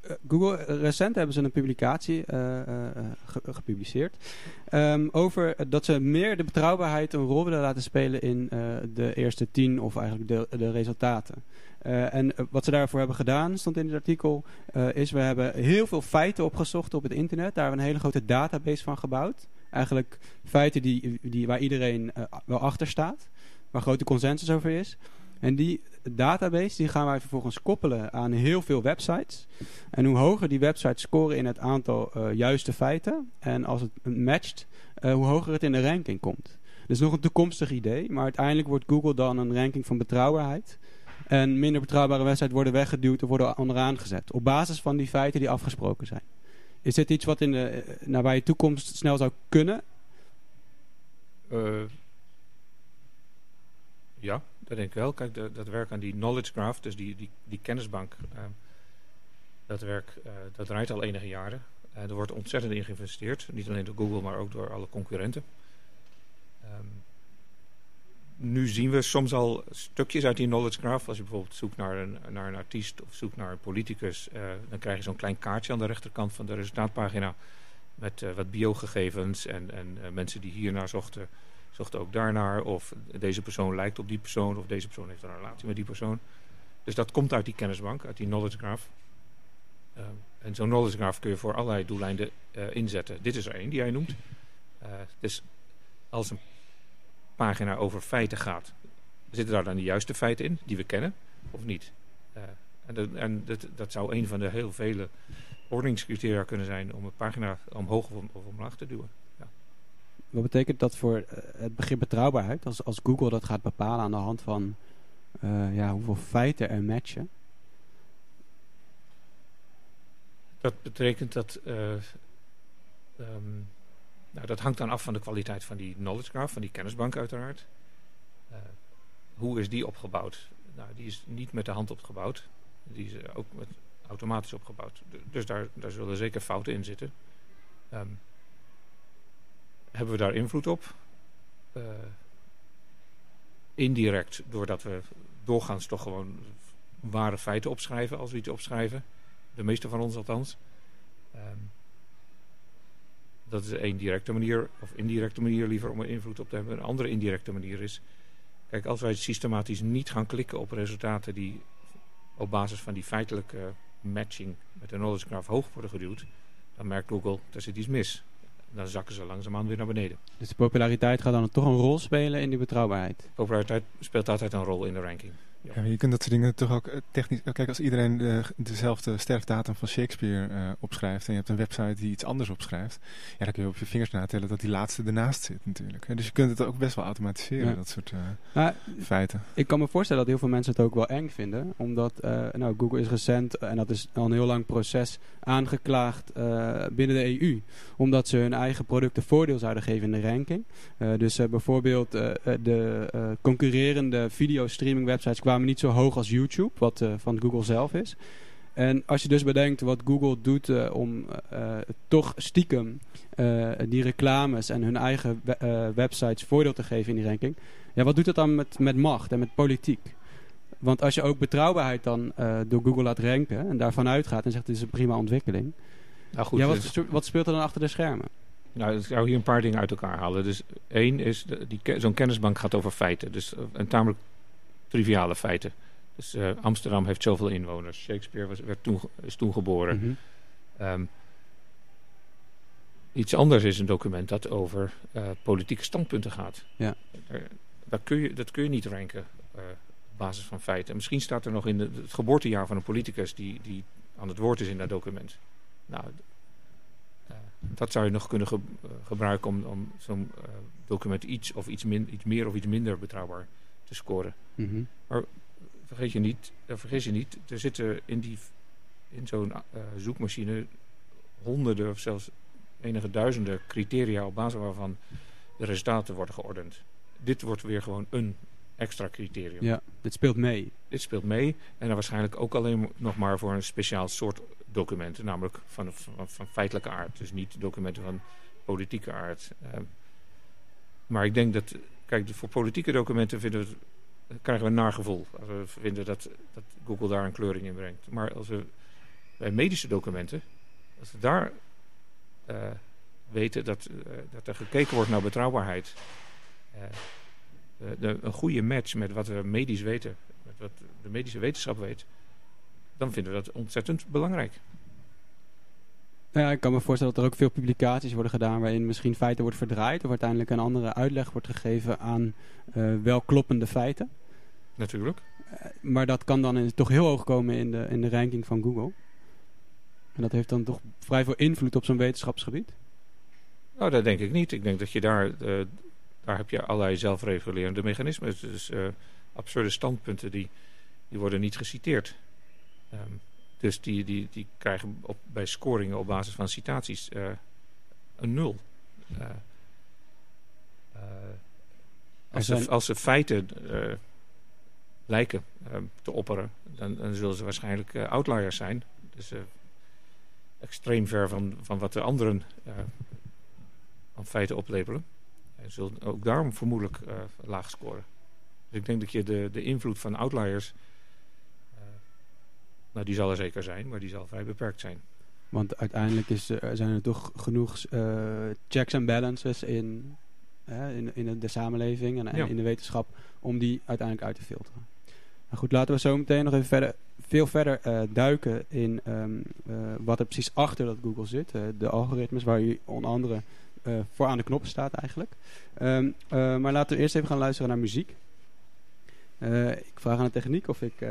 Eh, Google, eh, recent hebben ze een publicatie ge- gepubliceerd ehm, over dat ze meer de betrouwbaarheid een rol willen laten spelen in de eerste tien of eigenlijk de, de resultaten. Eh, en eh, wat ze daarvoor hebben gedaan, stond in het artikel, eh, is we hebben heel veel feiten opgezocht op het internet. Daar hebben we een hele grote database van gebouwd. Eigenlijk feiten die, die, waar iedereen wel achter staat, waar grote consensus over is. En die database die gaan wij vervolgens koppelen aan heel veel websites. En hoe hoger die websites scoren in het aantal juiste feiten, en als het matcht, hoe hoger het in de ranking komt. Dus nog een toekomstig idee, maar uiteindelijk wordt Google dan een ranking van betrouwbaarheid. En minder betrouwbare websites worden weggeduwd of worden onderaan gezet. Op basis van die feiten die afgesproken zijn. Is dit iets wat in de eh, nabije toekomst snel zou kunnen? Eh, ja, dat denk ik wel. Kijk, dat werk aan die knowledge graph, dus die, die, die kennisbank, eh, dat werk eh, dat draait al enige jaren. Er wordt ontzettend in geïnvesteerd. Niet alleen door Google, maar ook door alle concurrenten. Ehm, nu zien we soms al stukjes uit die knowledge graph. Als je bijvoorbeeld zoekt naar een, naar een artiest of zoekt naar een politicus, eh, dan krijg je zo'n klein kaartje aan de rechterkant van de resultaatpagina. Met eh, wat biogegevens en, en eh, mensen die hiernaar zochten, zochten ook daarnaar. Of deze persoon lijkt op die persoon, of deze persoon heeft een relatie met die persoon. Dus dat komt uit die kennisbank, uit die knowledge graph. En zo'n knowledge graph kun je voor allerlei doeleinden inzetten. Dit is er één die jij noemt. Dus als een pagina over feiten gaat, zitten daar dan de juiste feiten in, die we kennen, of niet? Eh, en dat, en dat, dat zou een van de heel vele ordeningscriteria kunnen zijn om een pagina omhoog of, om- of omlaag te duwen. Wat betekent dat voor eh, het begrip betrouwbaarheid? Als, als Google dat gaat bepalen aan de hand van eh, ja, hoeveel feiten er matchen. dat betekent dat... eh, ehm, nou, dat hangt dan af van de kwaliteit van die knowledge graph, van die kennisbank uiteraard. Eh, hoe is die opgebouwd? Nou, die is niet met de hand opgebouwd. Die is eh, ook met, automatisch opgebouwd. Dus daar, daar zullen zeker fouten in zitten. Ehm, hebben we daar invloed op? Eh, indirect, doordat we doorgaans toch gewoon ware feiten opschrijven als we iets opschrijven. De meeste van ons althans. Ehm, dat is één directe manier, of indirecte manier liever om er invloed op te hebben. Een andere indirecte manier is, kijk, als wij systematisch niet gaan klikken op resultaten die op basis van die feitelijke matching met de knowledge graph hoog worden geduwd, dan merkt Google, er zit iets mis. Dan zakken ze langzaamaan weer naar beneden. Dus de populariteit gaat dan toch een rol spelen in die betrouwbaarheid. Populariteit speelt altijd een rol in de ranking. Ja, maar je kunt dat soort dingen toch ook eh, technisch... eh, Kijk, als iedereen de, dezelfde sterfdatum van Shakespeare eh, opschrijft... en je hebt een website die iets anders opschrijft... ja, dan kun je op je vingers natellen dat die laatste ernaast zit natuurlijk. Dus je kunt het ook best wel automatiseren, Ja. dat soort eh, feiten. ik kan me voorstellen dat heel veel mensen het ook wel eng vinden. Omdat eh, nou, Google is recent, eh, en dat is al een heel lang proces, aangeklaagd eh, binnen de EU. Omdat ze hun eigen producten voordeel zouden geven in de ranking. Eh, dus eh, bijvoorbeeld eh, eh, de eh, concurrerende videostreaming websites kwamen niet zo hoog als YouTube, wat eh, van Google zelf is. En als je dus bedenkt wat Google doet eh, om eh, toch stiekem die reclames en hun eigen we- websites voordeel te geven in die ranking. Ja, wat doet dat dan met, met macht en met politiek? Want als je ook betrouwbaarheid dan door Google laat ranken en daarvan uitgaat en zegt dit is een prima ontwikkeling. Nou goed, ja, dus- wat, wat speelt er dan achter de schermen? Nou, ik zou hier een paar dingen uit elkaar halen. Dus één is, zo'n kennisbank gaat over feiten. Dus eh, en tamelijk triviale feiten. Dus eh, Amsterdam heeft zoveel inwoners. Shakespeare was, werd toen, is toen geboren. Mhm. Ehm, iets anders is een document dat over eh, politieke standpunten gaat. Ja. Daar- daar kun je, dat kun je niet ranken eh, op basis van feiten. En misschien staat er nog in de- het geboortejaar van een politicus die, die aan het woord is in dat document. Nou, dat zou je nog kunnen ge- gebruiken om, om zo'n document iets, of iets, min, iets meer of iets minder betrouwbaar te scoren Mhm. vergeet je niet, eh, vergeet je niet, er zitten in, die, in zo'n eh, zoekmachine honderden of zelfs enige duizenden criteria op basis waarvan de resultaten worden geordend. Dit wordt weer gewoon een extra criterium. Ja, dit speelt mee. Dit speelt mee en dan waarschijnlijk ook alleen nog maar voor een speciaal soort documenten, namelijk van, van, van feitelijke aard. Dus niet documenten van politieke aard. Ehm, maar ik denk dat, kijk, voor politieke documenten vinden we krijgen we een naar gevoel. Als we vinden dat, dat Google daar een kleuring in brengt. Maar als we bij medische documenten, als we daar eh, weten dat, eh, dat er gekeken wordt naar betrouwbaarheid, eh, de- een goede match met wat we medisch weten, met wat de medische wetenschap weet, dan vinden we dat ontzettend belangrijk. Ja, ik kan me voorstellen dat er ook veel publicaties worden gedaan waarin misschien feiten wordt verdraaid of uiteindelijk een andere uitleg wordt gegeven aan eh wel kloppende feiten. Natuurlijk. Eh, maar dat kan dan in- toch heel hoog komen in de, in de ranking van Google. En dat heeft dan toch vrij veel invloed op zo'n wetenschapsgebied. Nou, dat denk ik niet. Ik denk dat je daar, eh, daar heb je allerlei zelfregulerende mechanismen. Dus absurde standpunten die, die worden niet geciteerd. Ehm, dus die, die, die krijgen op, bij scoringen op basis van citaties eh, een nul. Eh, eh, als, ze, als ze feiten lijken te opperen, dan, dan zullen ze waarschijnlijk outliers zijn. Dus extreem ver van, van wat de anderen aan feiten oplepelen. En zullen ook daarom vermoedelijk laag scoren. Dus ik denk dat je de, de invloed van outliers, nou die zal er zeker zijn, maar die zal vrij beperkt zijn. Want uiteindelijk is, er zijn er toch genoeg eh, checks en balances in, hè, in, in de samenleving en, en Ja. in de wetenschap om die uiteindelijk uit te filteren. Nou goed, laten we zo meteen nog even verder, veel verder eh, duiken in ehm, eh, wat er precies achter dat Google zit. de algoritmes waar u onder andere voor aan de knoppen staat eigenlijk. Ehm, eh, maar laten we eerst even gaan luisteren naar muziek. Eh, ik vraag aan de techniek of ik eh,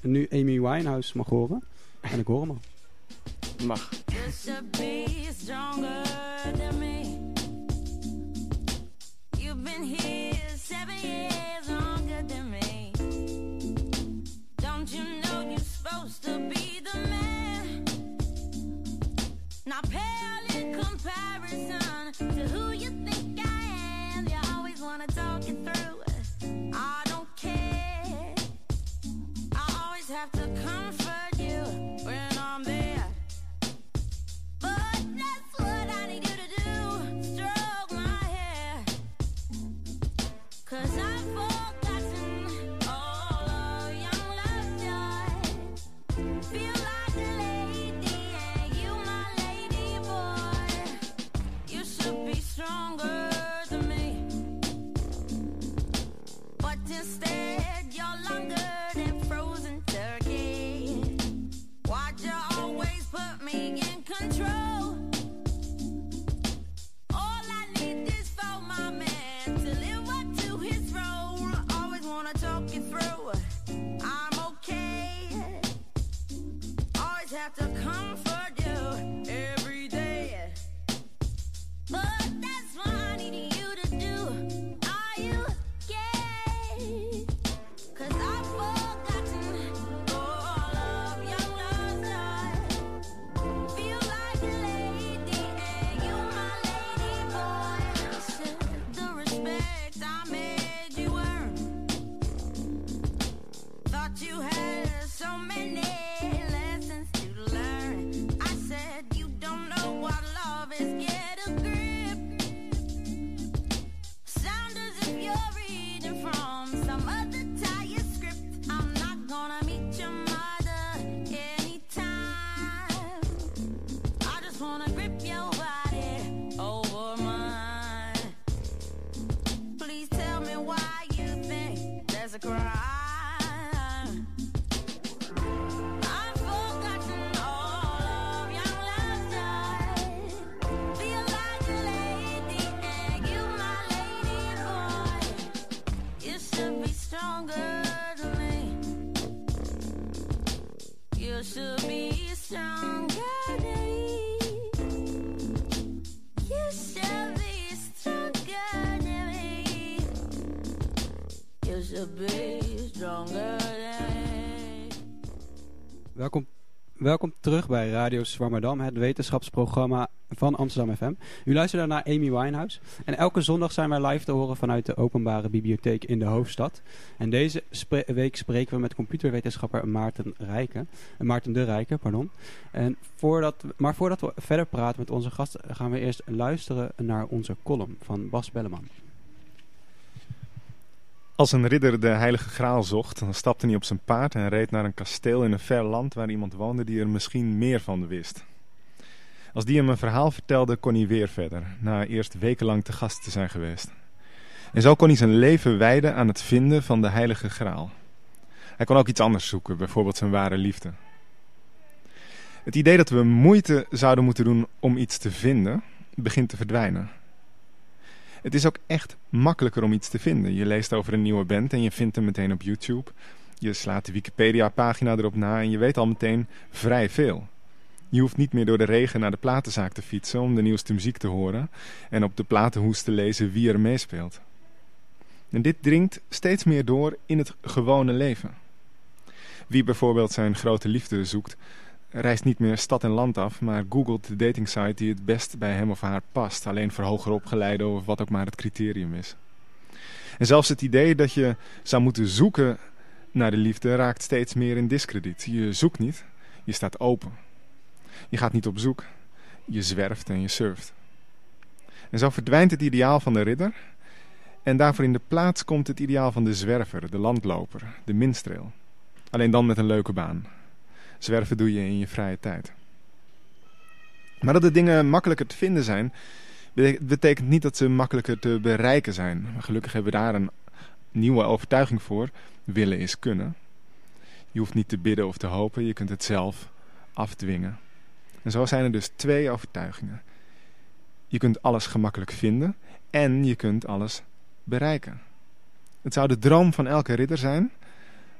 nu Amy Winehouse mag horen. En ik hoor hem al. Mag. You should be stronger than me. You've been here seven years longer than me. Don't you know you're supposed to be the man? Not pale in comparison to who you think I am. You always wanna talk it through. Welkom terug bij Radio Zwammerdam, het wetenschapsprogramma van Amsterdam FM. U luistert naar Amy Winehouse. En elke zondag zijn wij live te horen vanuit de openbare bibliotheek in de hoofdstad. En deze week spreken we met computerwetenschapper Maarten Rijken. eh, Maarten de Rijken, pardon. En voordat, maar voordat we verder praten met onze gast, gaan we eerst luisteren naar onze column van Bas Belleman. Als een ridder de heilige graal zocht, dan stapte hij op zijn paard en reed naar een kasteel in een ver land waar iemand woonde die er misschien meer van wist. Als die hem een verhaal vertelde, kon hij weer verder, na eerst wekenlang te gast te zijn geweest. En zo kon hij zijn leven wijden aan het vinden van de heilige graal. Hij kon ook iets anders zoeken, bijvoorbeeld zijn ware liefde. Het idee dat we moeite zouden moeten doen om iets te vinden, begint te verdwijnen. Het is ook echt makkelijker om iets te vinden. Je leest over een nieuwe band en je vindt hem meteen op YouTube. Je slaat de Wikipedia-pagina erop na en je weet al meteen vrij veel. Je hoeft niet meer door de regen naar de platenzaak te fietsen om de nieuwste muziek te horen en op de platenhoes te lezen wie er meespeelt. En dit dringt steeds meer door in het gewone leven. Wie bijvoorbeeld zijn grote liefde zoekt, reist niet meer stad en land af, maar googelt de datingsite die het best bij hem of haar past. Alleen voor hoger opgeleiden of wat ook maar het criterium is. En zelfs het idee dat je zou moeten zoeken naar de liefde raakt steeds meer in discrediet. Je zoekt niet, je staat open. Je gaat niet op zoek, je zwerft en je surft. En zo verdwijnt het ideaal van de ridder en daarvoor in de plaats komt het ideaal van de zwerver, de landloper, de minstreel. Alleen dan met een leuke baan. Zwerven doe je in je vrije tijd. Maar dat de dingen makkelijker te vinden zijn, bete- betekent niet dat ze makkelijker te bereiken zijn. Gelukkig hebben we daar een nieuwe overtuiging voor. Willen is kunnen. Je hoeft niet te bidden of te hopen, je kunt het zelf afdwingen. En zo zijn er dus twee overtuigingen. Je kunt alles gemakkelijk vinden en je kunt alles bereiken. Het zou de droom van elke ridder zijn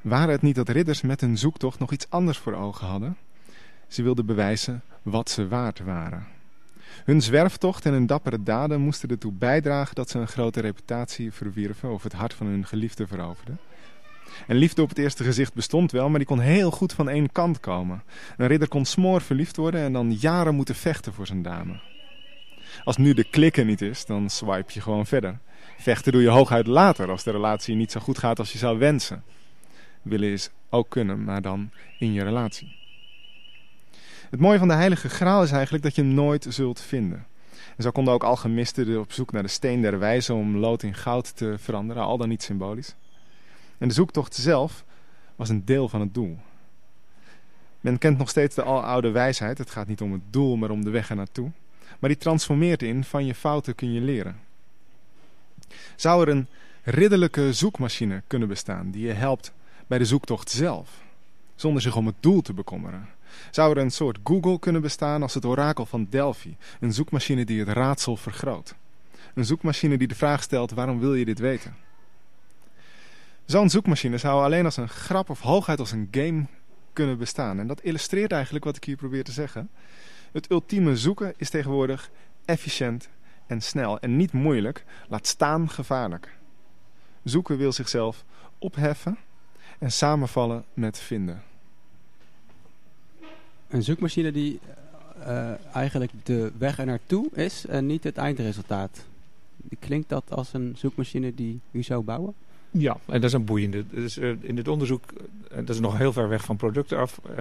waren het niet dat ridders met hun zoektocht nog iets anders voor ogen hadden? Ze wilden bewijzen wat ze waard waren. Hun zwerftocht en hun dappere daden moesten ertoe bijdragen dat ze een grote reputatie verwierven of het hart van hun geliefde veroverden. En liefde op het eerste gezicht bestond wel, maar die kon heel goed van één kant komen. Een ridder kon smoor verliefd worden en dan jaren moeten vechten voor zijn dame. Als nu de klikken niet is, dan swipe je gewoon verder. Vechten doe je hooguit later als de relatie niet zo goed gaat als je zou wensen. Willen is ook kunnen, maar dan in je relatie. Het mooie van de heilige graal is eigenlijk dat je hem nooit zult vinden. En zo konden ook alchemisten op zoek naar de steen der wijze om lood in goud te veranderen, al dan niet symbolisch. En de zoektocht zelf was een deel van het doel. Men kent nog steeds de aloude wijsheid, het gaat niet om het doel, maar om de weg ernaartoe. Maar die transformeert in, van je fouten kun je leren. Zou er een ridderlijke zoekmachine kunnen bestaan die je helpt bij de zoektocht zelf, zonder zich om het doel te bekommeren? Zou er een soort Google kunnen bestaan als het orakel van Delphi, een zoekmachine die het raadsel vergroot? Een zoekmachine die de vraag stelt: waarom wil je dit weten? Zo'n zoekmachine zou alleen als een grap of hooguit als een game kunnen bestaan. En dat illustreert eigenlijk wat ik hier probeer te zeggen. Het ultieme zoeken is tegenwoordig efficiënt en snel en niet moeilijk, laat staan gevaarlijk. Zoeken wil zichzelf opheffen en samenvallen met vinden. Een zoekmachine die eh, eigenlijk de weg er naartoe is en niet het eindresultaat. Klinkt dat als een zoekmachine die u zou bouwen? Ja, en dat is een boeiende. Dus, uh, in dit onderzoek, uh, dat is nog heel ver weg van producten af, uh,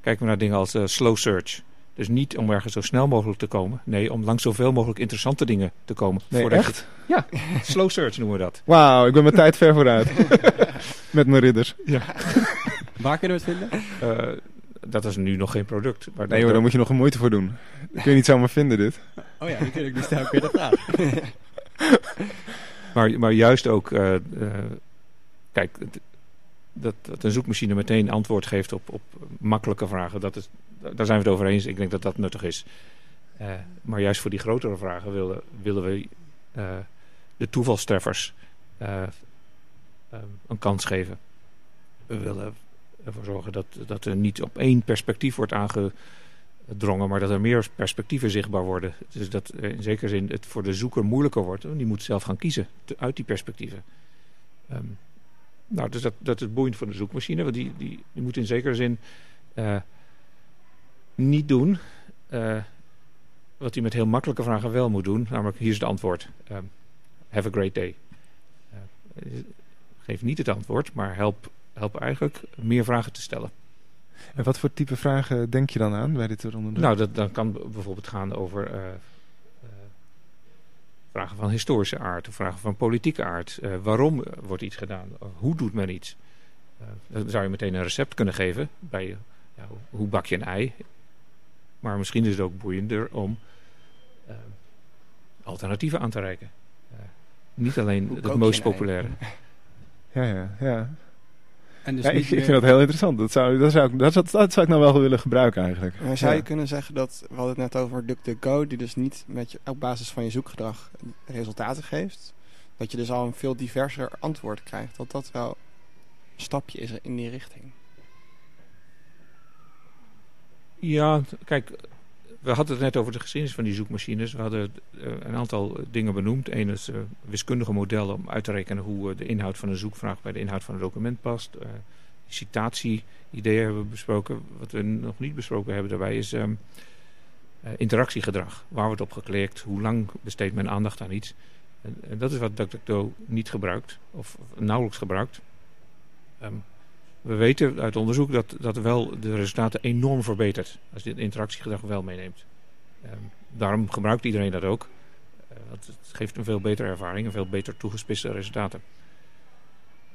kijken we naar dingen als slow search. Dus niet om ergens zo snel mogelijk te komen. Nee, om langs zoveel mogelijk interessante dingen te komen. Nee, echt? Je... Ja, slow search noemen we dat. Wauw, ik ben mijn tijd ver vooruit. Met mijn ridders. Ja. Waar kunnen we het vinden? dat is nu nog geen product. Maar nee hoor, daar moet je nog een moeite voor doen. Dat kun je niet zomaar vinden dit. Oh ja, natuurlijk. Dus daar kun je de vraag. Maar, maar juist ook, uh, uh, kijk, dat, dat een zoekmachine meteen antwoord geeft op, op makkelijke vragen, dat is, daar zijn we het over eens. Ik denk dat dat nuttig is. Uh, maar juist voor die grotere vragen willen, willen we de toevalstreffers een kans geven. We willen ervoor zorgen dat, dat er niet op één perspectief wordt aange drongen, maar dat er meer perspectieven zichtbaar worden. Dus dat in zekere zin het voor de zoeker moeilijker wordt. Die moet zelf gaan kiezen uit die perspectieven. Um, nou, dus dat, dat is boeiend voor de zoekmachine. Want die, die, moet in zekere zin uh, niet doen uh, wat hij met heel makkelijke vragen wel moet doen. Namelijk, hier is het antwoord. Um, have a great day. Uh, geef niet het antwoord, maar help, help eigenlijk meer vragen te stellen. En wat voor type vragen denk je dan aan bij dit onderzoek? Nou, dat, dat kan bijvoorbeeld gaan over uh, uh, vragen van historische aard, of vragen van politieke aard. Uh, waarom wordt iets gedaan? hoe doet men iets? dan zou je meteen een recept kunnen geven bij ja, hoe bak je een ei. Maar misschien is het ook boeiender om alternatieven aan te reiken. niet alleen het kook meest populaire. Ja, ja, ja. En dus ja ik, vind dat heel interessant. Dat zou, dat, zou ik, dat, zou ik nou wel willen gebruiken eigenlijk. Maar zou je kunnen zeggen dat, we hadden het net over DuckDuckGo, die dus niet met je, op basis van je zoekgedrag resultaten geeft. Dat je dus al een veel diverser antwoord krijgt. Dat dat wel een stapje is in die richting. Ja, kijk, we hadden het net over de geschiedenis van die zoekmachines. We hadden eh, een aantal dingen benoemd. Eén is eh, wiskundige modellen om uit te rekenen hoe eh, de inhoud van een zoekvraag bij de inhoud van een document past. Citatie-ideeën hebben we besproken. Wat we nog niet besproken hebben daarbij is ehm, eh, interactiegedrag. Waar wordt op geklikt? Hoe lang besteedt men aandacht aan iets? En, dat is wat DuckDuckGo niet gebruikt, of nauwelijks gebruikt. Ehm, we weten uit onderzoek dat, dat wel de resultaten enorm verbetert als je het interactiegedrag wel meeneemt. Ehm, daarom gebruikt iedereen dat ook. Eh, want het geeft een veel betere ervaring en veel beter toegespitste resultaten.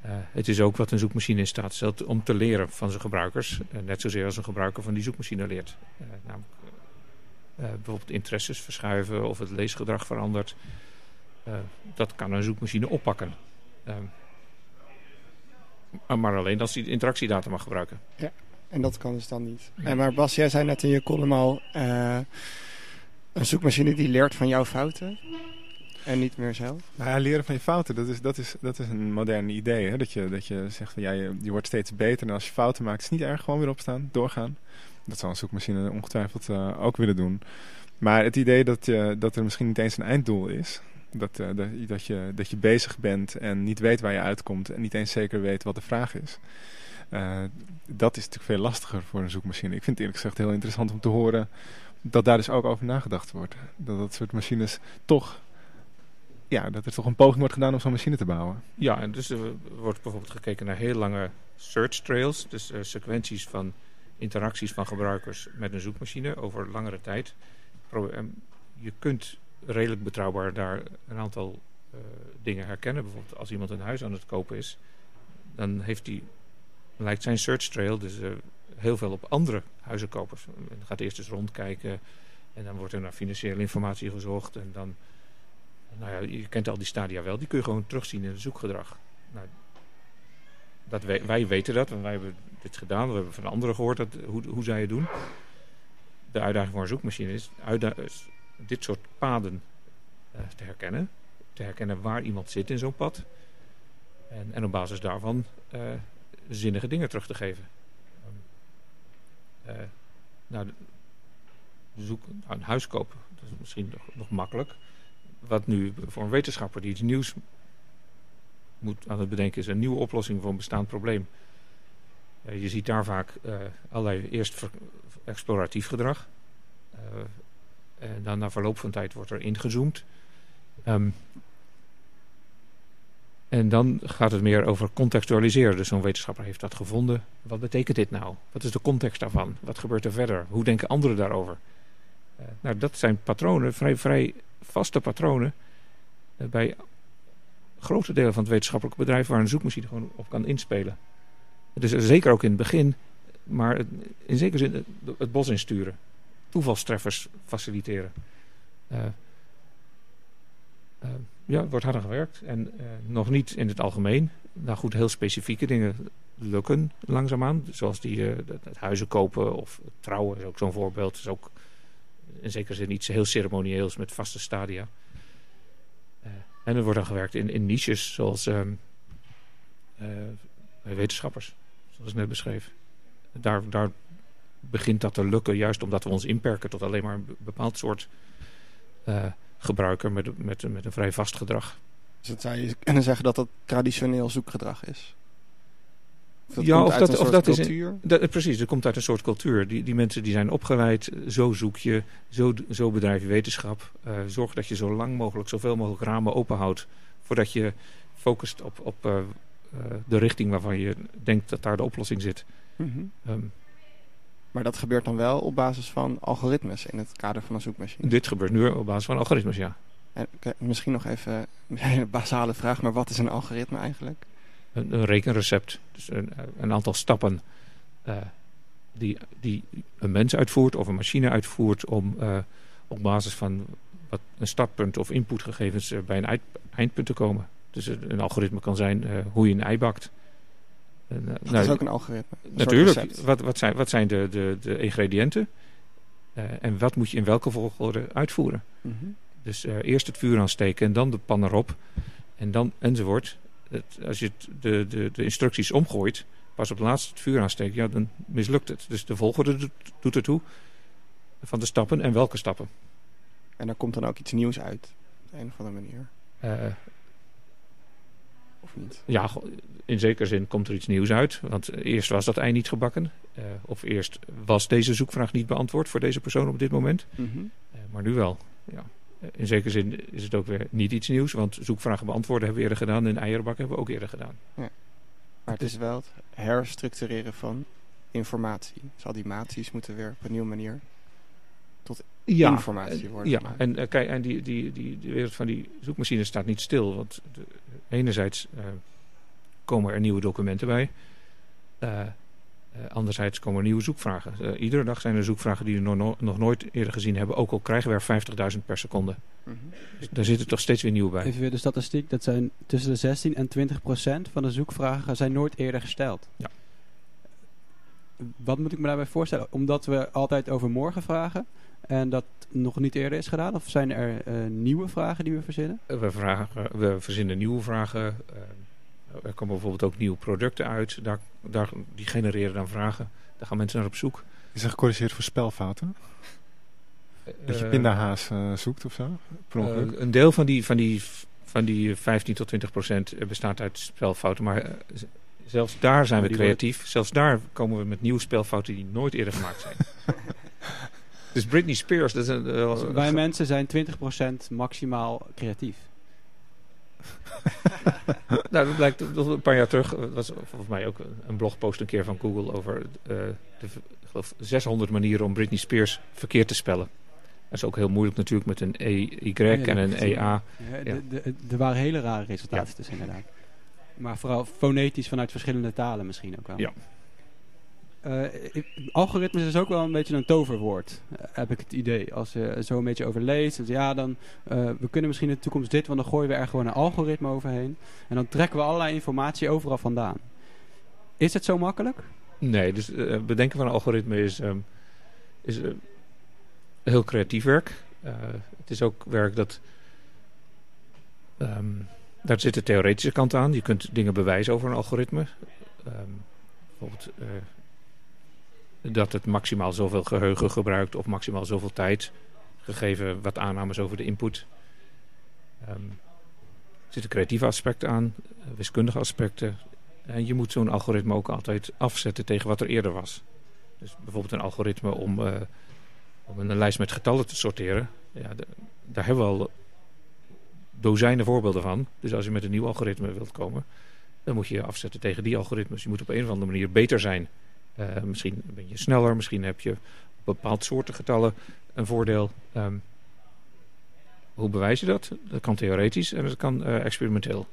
Eh, het is ook wat een zoekmachine in staat stelt om te leren van zijn gebruikers. Eh, net zozeer als een gebruiker van die zoekmachine leert. Namelijk bijvoorbeeld interesses verschuiven of het leesgedrag verandert. Dat kan een zoekmachine oppakken. Maar- alleen als hij de interactiedata mag gebruiken. En dat kan dus dan niet. Nee. En maar Bas, jij zei net in je column al... eh, een zoekmachine die leert van jouw fouten. En niet meer zelf. Nou ja, leren van je fouten, dat is, dat is, dat is een modern idee. Hè? Dat, je, dat je zegt van ja, je, je wordt steeds beter. En als je fouten maakt, is het niet erg. Gewoon weer opstaan, doorgaan. Dat zal een zoekmachine ongetwijfeld eh, ook willen doen. Maar het idee dat, je, dat er misschien niet eens een einddoel is. Dat, eh, dat, dat, je, dat je bezig bent en niet weet waar je uitkomt en niet eens zeker weet wat de vraag is. Eh, dat is natuurlijk veel lastiger voor een zoekmachine. Ik vind het eerlijk gezegd heel interessant om te horen dat daar dus ook over nagedacht wordt. Dat dat soort machines toch, ja, dat er toch een poging wordt gedaan om zo'n machine te bouwen. Ja, en dus er wordt bijvoorbeeld gekeken naar heel lange search trails. Dus eh, sequenties van interacties van gebruikers met een zoekmachine over langere tijd. Pro- je kunt redelijk betrouwbaar daar een aantal eh, dingen herkennen. Bijvoorbeeld als iemand een huis aan het kopen is, dan heeft hij, lijkt zijn search trail dus eh, heel veel op andere huizenkopers. En gaat eerst eens rondkijken en dan wordt er naar financiële informatie gezocht. En dan, nou ja, je kent al die stadia wel, die kun je gewoon terugzien in het zoekgedrag. Nou, dat wij, weten dat, want wij hebben dit gedaan. We hebben van anderen gehoord dat, hoe, hoe zij het doen. De uitdaging voor een zoekmachine is dit soort paden eh, te herkennen. Te herkennen waar iemand zit in zo'n pad. En, en op basis daarvan eh, zinnige dingen terug te geven. Ehm, eh, nou, zoek, nou, een huis kopen, dat is misschien nog, makkelijk. Wat nu voor een wetenschapper die iets nieuws moet aan het bedenken is, een nieuwe oplossing voor een bestaand probleem. Je ziet daar vaak allerlei eerst exploratief gedrag. En dan na verloop van tijd wordt er ingezoomd. Ehm, en dan gaat het meer over contextualiseren. Dus zo'n wetenschapper heeft dat gevonden. Wat betekent dit nou? Wat is de context daarvan? Wat gebeurt er verder? Hoe denken anderen daarover? Eh, nou, dat zijn patronen, vrij, vrij vaste patronen. eh, bij grote delen van het wetenschappelijke bedrijf waar een zoekmachine gewoon op kan inspelen. Dus eh, zeker ook in het begin, maar in zekere zin het, het bos insturen. Toevalstreffers faciliteren. Eh, eh, ja, wordt harder gewerkt. En eh, nog niet in het algemeen. Nou goed, heel specifieke dingen lukken langzaamaan. Zoals die, het, huizen kopen of trouwen is ook zo'n voorbeeld. is ook in zekere zin iets heel ceremonieels met vaste stadia. En er wordt dan gewerkt in, in niches zoals ehm, eh, wetenschappers, zoals ik net beschreef. Daar, daar begint dat te lukken, juist omdat we ons inperken tot alleen maar een be- bepaald soort eh, gebruiker met, met, met een vrij vast gedrag. Dus dat zou je kunnen zeggen dat dat traditioneel zoekgedrag is. Of dat Ja, of dat- of dat is een-. Dat, precies, dat komt uit een soort cultuur. Die, die mensen die zijn opgeleid, zo zoek je, zo, zo bedrijf je wetenschap. Eh, zorg dat je zo lang mogelijk, zoveel mogelijk ramen open houdt. Voordat je focust op, op eh, de richting waarvan je denkt dat daar de oplossing zit. Ehm, Maar dat gebeurt dan wel op basis van algoritmes in het kader van een zoekmachine. dit gebeurt nu op basis van algoritmes, ja. En, misschien nog even een hele basale vraag, maar wat is een algoritme eigenlijk? Een, een rekenrecept, dus een, een aantal stappen eh, die, die een mens uitvoert of een machine uitvoert om eh, op basis van wat een startpunt of inputgegevens eh, bij een eind- eindpunt te komen. Dus een, algoritme kan zijn hoe je een ei bakt. En, eh, Dat nou, is ook een algoritme. een natuurlijk, wat, wat zijn, wat zijn de, de, de ingrediënten Eh, en wat moet je in welke volgorde uitvoeren? Mhm. Dus eh, eerst het vuur aansteken en dan de pan erop. En dan enzovoort. Het, als je het, de, de, de instructies omgooit, pas op het laatst het vuur aansteken, ja, dan mislukt het. Dus de volgorde doet, doet ertoe van de stappen en welke stappen. En daar komt dan ook iets nieuws uit. Op een of andere manier. Niet? ja, in zekere zin komt er iets nieuws uit. Want eerst was dat ei niet gebakken. Eh, of eerst was deze zoekvraag niet beantwoord voor deze persoon op dit moment. Mhm. Eh, maar nu wel. Ja. Eh, In zekere zin is het ook weer niet iets nieuws. Want zoekvragen beantwoorden hebben we eerder gedaan. En eierenbakken hebben we ook eerder gedaan. Maar het is wel het herstructureren van informatie. Dus al die maties moeten weer op een nieuwe manier informatie eh, worden Ja, gemaakt. en eh, kijk, en die, die, die, de wereld van die zoekmachines staat niet stil. Want de, enerzijds eh, komen er nieuwe documenten bij. Eh, eh, anderzijds komen er nieuwe zoekvragen. Iedere dag zijn er zoekvragen die we nog, no- nog nooit eerder gezien hebben. Ook al krijgen we er 50.000 per seconde. Mhm. Dus daar zitten toch steeds weer nieuwe bij. Even weer de statistiek. Dat zijn tussen de 16 en 20 procent van de zoekvragen zijn nooit eerder gesteld. Ja. Wat moet ik me daarbij voorstellen? Omdat we altijd over morgen vragen en dat nog niet eerder is gedaan? Of zijn er eh, nieuwe vragen die we verzinnen? Eh, We, vragen, we verzinnen nieuwe vragen. eh, er komen bijvoorbeeld ook nieuwe producten uit. Daar, daar, die genereren dan vragen. Daar gaan mensen naar op zoek. Is er gecorrigeerd voor spelfouten? Dat je pindahaas zoekt of zo? Een deel van die, van die, van die 15 tot 20 procent bestaat uit spelfouten. Maar zelfs daar zijn we creatief. Zelfs daar komen we met nieuwe spelfouten die nooit eerder gemaakt zijn. dus Britney Spears, dat is een, eh, Dus wij mensen zijn 20% maximaal creatief. Nou, dat blijkt een paar jaar terug. Dat was volgens mij ook een blogpost een keer van Google over eh, de, ik geloof 600 manieren om Britney Spears verkeerd te spellen. Dat is ook heel moeilijk natuurlijk met een EY Ja, en een. EA. Ja, Er waren hele rare resultaten dus inderdaad. Maar vooral fonetisch vanuit verschillende talen misschien ook wel. Ja. Eh, algoritmes is ook wel een beetje een toverwoord, eh, heb ik het idee. Als je zo een beetje over leest, dan zeg je, ja, dan, eh, we kunnen misschien in de toekomst dit, want dan gooien we er gewoon een algoritme overheen. En dan trekken we allerlei informatie overal vandaan. Is het zo makkelijk? Nee, dus bedenken van een algoritme is, ehm, is heel creatief werk. Het is ook werk dat. ehm, daar zit de theoretische kant aan. Je kunt dingen bewijzen over een algoritme. Ehm, bijvoorbeeld dat het maximaal zoveel geheugen gebruikt of maximaal zoveel tijd, gegeven wat aannames over de input. Ehm, er zitten creatieve aspecten aan, eh, wiskundige aspecten. En je moet zo'n algoritme ook altijd afzetten tegen wat er eerder was. Dus bijvoorbeeld een algoritme om, eh, om een lijst met getallen te sorteren. Ja, daar hebben we al dozijnen voorbeelden van. Dus als je met een nieuw algoritme wilt komen, dan moet je je afzetten tegen die algoritmes. Je moet op een of andere manier beter zijn. Eh, misschien ben je sneller, misschien heb je bepaald soorten getallen een voordeel. Ehm, hoe bewijs je dat? Dat kan theoretisch en dat kan eh, experimenteel.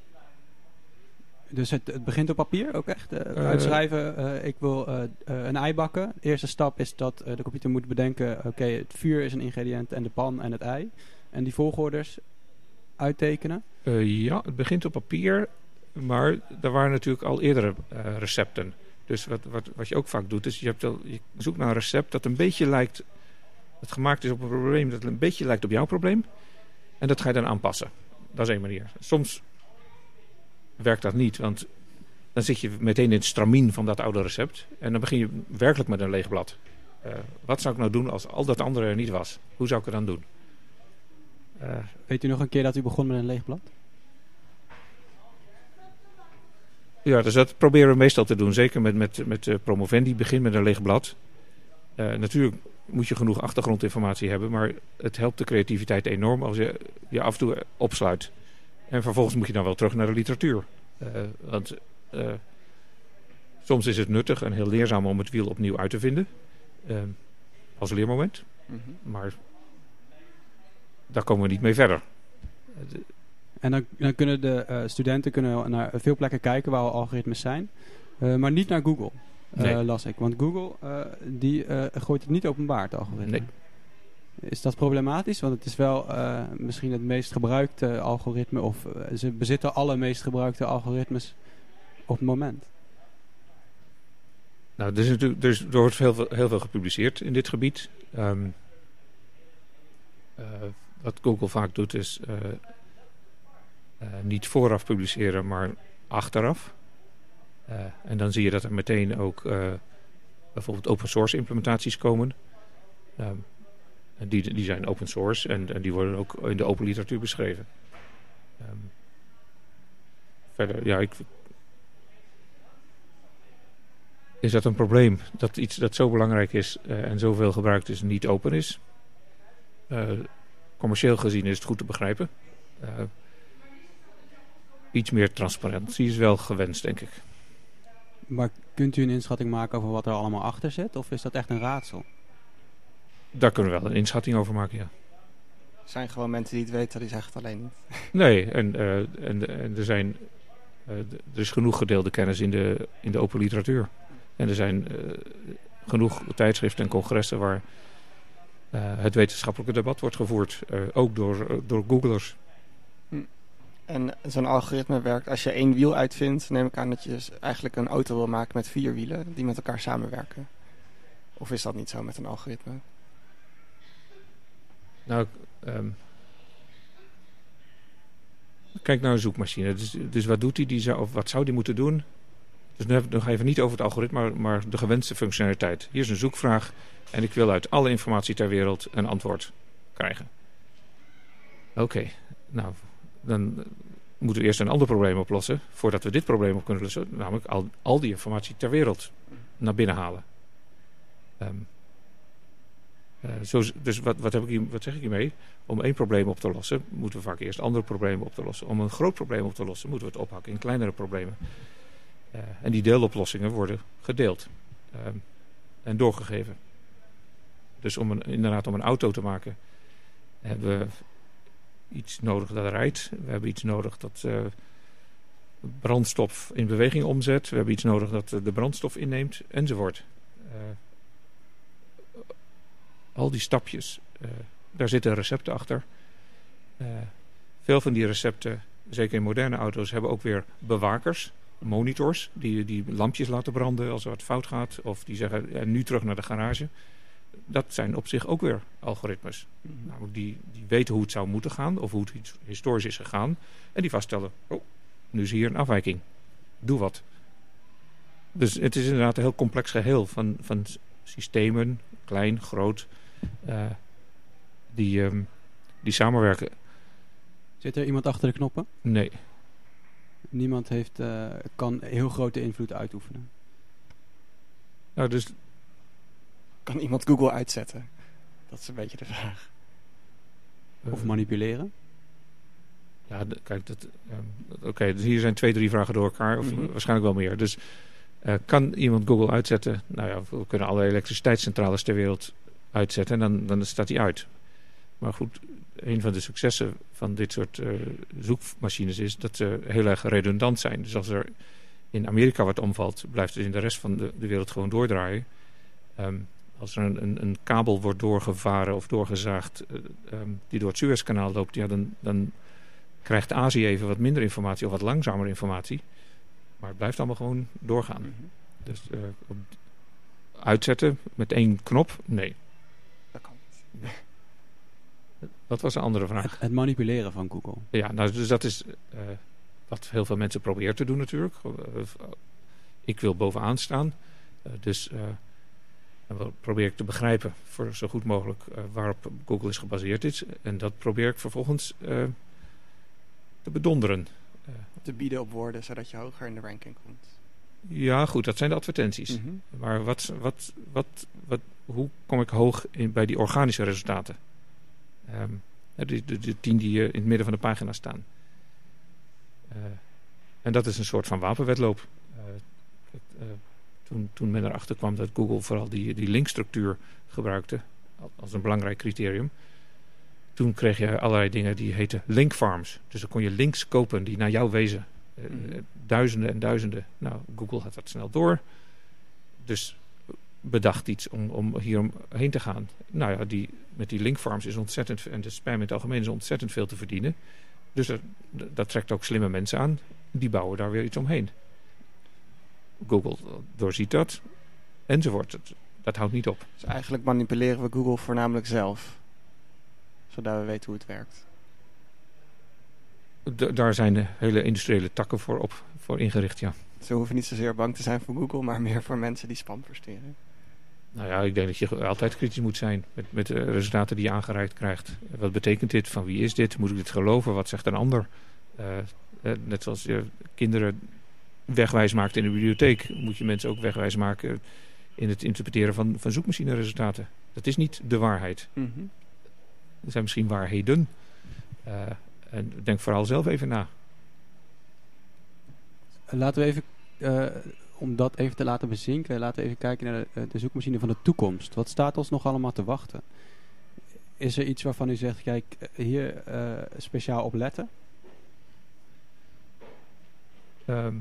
Dus het, het begint op papier ook echt? eh, uitschrijven, ik wil een ei bakken. De eerste stap is dat de computer moet bedenken... oké, het vuur is een ingrediënt en de pan en het ei. En die volgorders uittekenen. Ja, het begint op papier, maar er waren natuurlijk al eerdere recepten. Dus wat, wat, wat je ook vaak doet, is je, hebt je zoekt naar een recept dat een beetje lijkt, dat gemaakt is op een probleem dat een beetje lijkt op jouw probleem. En dat ga je dan aanpassen. Dat is één manier. Soms werkt dat niet, want dan zit je meteen in het stramien van dat oude recept. En dan begin je werkelijk met een leeg blad. Eh, wat zou ik nou doen als al dat andere er niet was? Hoe zou ik het dan doen? Eh, Weet u nog een keer dat u begon met een leeg blad? Ja, dus dat proberen we meestal te doen. Zeker met, met, met eh, promovendi. Begin met een leeg blad. Eh, natuurlijk moet je genoeg achtergrondinformatie hebben. Maar het helpt de creativiteit enorm als je je af en toe opsluit. En vervolgens moet je dan wel terug naar de literatuur. Eh, want soms is het nuttig en heel leerzaam om het wiel opnieuw uit te vinden. eh, als leermoment. Mhm. Maar daar komen we niet mee verder. En dan, dan kunnen de eh, studenten kunnen naar veel plekken kijken waar al algoritmes zijn. Eh, maar niet naar Google, eh, Nee. las ik. Want Google die, gooit het niet openbaar, het algoritme. Nee. Is dat problematisch? Want het is wel misschien het meest gebruikte algoritme. Of ze bezitten alle meest gebruikte algoritmes op het moment. Nou, er, is natuurlijk, er, is, er wordt heel veel, heel veel gepubliceerd in dit gebied. Ehm, eh, wat Google vaak doet is niet vooraf publiceren, maar achteraf. Eh, en dan zie je dat er meteen ook eh, bijvoorbeeld open source implementaties komen. Ehm, die, die zijn open source en, en die worden ook in de open literatuur beschreven. Ehm, verder, ja, ik, is dat een probleem dat iets dat zo belangrijk is eh, en zoveel gebruikt is niet open is. Eh, commercieel gezien is het goed te begrijpen. Eh, iets meer transparantie is wel gewenst, denk ik. Maar kunt u een inschatting maken over wat er allemaal achter zit? Of is dat echt een raadsel? Daar kunnen we wel een inschatting over maken, ja. Er zijn gewoon mensen die het weten, die zeggen het alleen niet. Nee, en, eh, en, en er, zijn, eh, er is genoeg gedeelde kennis in de, in de open literatuur. En er zijn eh, genoeg tijdschriften en congressen waar eh, het wetenschappelijke debat wordt gevoerd. eh, ook door, door Googlers. En zo'n algoritme werkt, als je één wiel uitvindt, neem ik aan dat je dus eigenlijk een auto wil maken met vier wielen die met elkaar samenwerken. Of is dat niet zo met een algoritme? Nou, ehm, kijk naar een zoekmachine. Dus, dus wat doet hij? Die zou, of wat zou die moeten doen? Dus nu hebben we nog even niet over het algoritme, maar de gewenste functionaliteit. Hier is een zoekvraag en ik wil uit alle informatie ter wereld een antwoord. krijgen. Oké, nou, dan moeten we eerst een ander probleem oplossen voordat we dit probleem op kunnen lossen. Namelijk al, al die informatie ter wereld naar binnen halen. Ehm, eh, zo, dus wat, wat, heb ik hier, wat zeg ik hiermee? Om één probleem op te lossen, moeten we vaak eerst andere problemen op te lossen. Om een groot probleem op te lossen, moeten we het ophakken in kleinere problemen. Eh, en die deeloplossingen worden gedeeld ehm, en doorgegeven. Dus om een, inderdaad om een auto te maken, hebben we iets nodig dat rijdt. We hebben iets nodig dat eh, brandstof in beweging omzet. We hebben iets nodig dat eh, de brandstof inneemt, enzovoort. Eh, al die stapjes, daar zitten recepten achter. Veel van die recepten, zeker in moderne auto's, hebben ook weer bewakers, monitors, die, die lampjes laten branden als er wat fout gaat. Of die zeggen, "Ja, nu terug naar de garage. Dat zijn op zich ook weer algoritmes. Namelijk die, die weten hoe het zou moeten gaan, of hoe het historisch is gegaan. En die vaststellen, oh, nu is hier een afwijking. Doe wat. Dus het is inderdaad een heel complex geheel van, van systemen, klein, groot, eh, die, ehm, die samenwerken. Zit er iemand achter de knoppen? Nee, Niemand heeft, eh, kan heel grote invloed uitoefenen. nou, dus Kan iemand Google uitzetten? Dat is een beetje de vraag. Of eh, manipuleren. Ja, kijk, dat, ehm, oké, dus hier zijn twee, drie vragen door elkaar, of Mhm. waarschijnlijk wel meer. Dus eh, kan iemand Google uitzetten? Nou ja, we kunnen alle elektriciteitscentrales ter wereld uitzetten en dan, dan staat die uit. Maar goed, een van de successen van dit soort eh, zoekmachines is dat ze heel erg redundant zijn. Dus als er in Amerika wat omvalt, blijft het in de rest van de, de wereld gewoon doordraaien. Ehm, als er een, een, een kabel wordt doorgevaren of doorgezaagd eh, ehm, die door het Suezkanaal loopt, ja, dan, dan krijgt Azië even wat minder informatie of wat langzamer informatie. Maar het blijft allemaal gewoon doorgaan. Mhm. Dus eh, op- uitzetten met één knop? Nee. Dat kan niet. Wat was de andere vraag? Het, het manipuleren van Google. Ja, nou, dus dat is eh, wat heel veel mensen proberen te doen natuurlijk. Ik wil bovenaan staan. Eh, dus eh, en probeer ik te begrijpen voor zo goed mogelijk eh, waarop Google is gebaseerd is. En dat probeer ik vervolgens eh, te bedonderen. Eh, Te bieden op woorden, zodat je hoger in de ranking komt. ja, goed, dat zijn de advertenties. Mhm. Maar wat, wat, wat, wat, hoe kom ik hoog in, bij die organische resultaten? Ehm, de, de, de tien die in het midden van de pagina staan. En dat is een soort van wapenwedloop. Het, toen, toen men erachter kwam dat Google vooral die, die linkstructuur gebruikte al- als een belangrijk criterium. Toen kreeg je allerlei dingen die heten link farms. Dus dan kon je links kopen die naar jou wezen. Eh, Mhm. eh, duizenden en duizenden. Nou, Google had dat snel door. Dus bedacht iets om, om hier omheen te gaan. Nou ja, die, met die linkfarms is ontzettend... en de spam in het algemeen is ontzettend veel te verdienen. Dus dat, dat trekt ook slimme mensen aan. Die bouwen daar weer iets omheen. Google doorziet dat. Enzovoort. Dat, dat houdt niet op. Dus eigenlijk manipuleren we Google voornamelijk zelf. Zodat we weten hoe het werkt. D- daar zijn de hele industriële takken voor, op, voor ingericht, ja. Ze hoeven niet zozeer bang te zijn voor Google, maar meer voor mensen die spam versturen. Nou ja, ik denk dat je altijd kritisch moet zijn met, met de resultaten die je aangereikt krijgt. Wat betekent dit? Van wie is dit? Moet ik dit geloven? Wat zegt een ander? Eh, eh, net zoals je kinderen wegwijs maakt in de bibliotheek, moet je mensen ook wegwijs maken in het interpreteren van, van zoekmachine-resultaten. Dat is niet de waarheid. Mhm. Er zijn misschien waarheden. Eh, en denk vooral zelf even na. Laten we even, eh, om dat even te laten bezinken, laten we even kijken naar de, eh, de zoekmachine van de toekomst. Wat staat ons nog allemaal te wachten? Is er iets waarvan u zegt, kijk, hier eh, speciaal op letten? Ehm,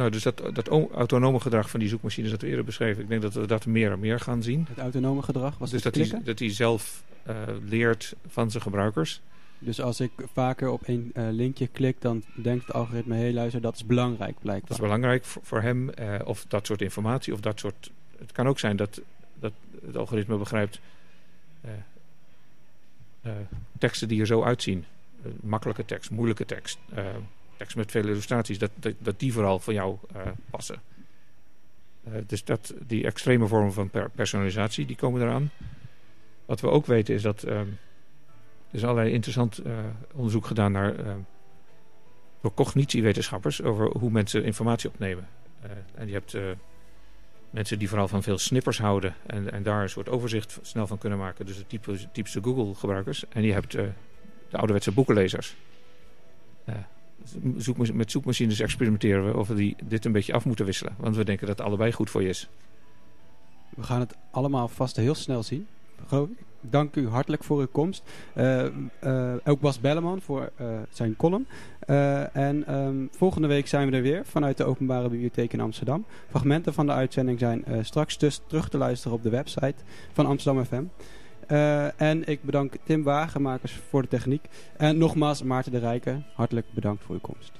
nou, dus dat, dat autonome gedrag van die zoekmachines dat we eerder beschreven, ik denk dat we dat meer en meer gaan zien. Het autonome gedrag? Was dus het dat hij, dat hij zelf eh, leert van zijn gebruikers. Dus als ik vaker op een eh, linkje klik, dan denkt het algoritme, hé luister, dat is belangrijk Dat blijkbaar. is belangrijk voor, voor hem, eh, of dat soort informatie, of dat soort... Het kan ook zijn dat, dat het algoritme begrijpt teksten die er zo uitzien. Makkelijke tekst, moeilijke tekst, tekst met veel illustraties, dat, dat, die vooral voor jou eh, passen. Eh, dus dat, die extreme vormen van per- personalisatie, die komen eraan. Wat we ook weten is dat ehm, er is allerlei interessant eh, onderzoek gedaan naar ehm, door cognitiewetenschappers over hoe mensen informatie opnemen. En je hebt mensen die vooral van veel snippers houden en, en daar een soort overzicht snel van kunnen maken. Dus de typische Google-gebruikers. En je hebt de ouderwetse boekenlezers. Eh, met zoekmachines experimenteren we of we die, dit een beetje af moeten wisselen. Want we denken dat allebei goed voor je is. We gaan het allemaal vast heel snel zien. Dank u hartelijk voor uw komst. Eh, eh, ook Bas Belleman voor eh, zijn column. En ehm, volgende week zijn we er weer vanuit de Openbare Bibliotheek in Amsterdam. Fragmenten van de uitzending zijn straks dus terug te luisteren op de website van Amsterdam FM. Eh, en ik bedank Tim Wagenmakers voor de techniek. En nogmaals Maarten de Rijken, hartelijk bedankt voor uw komst.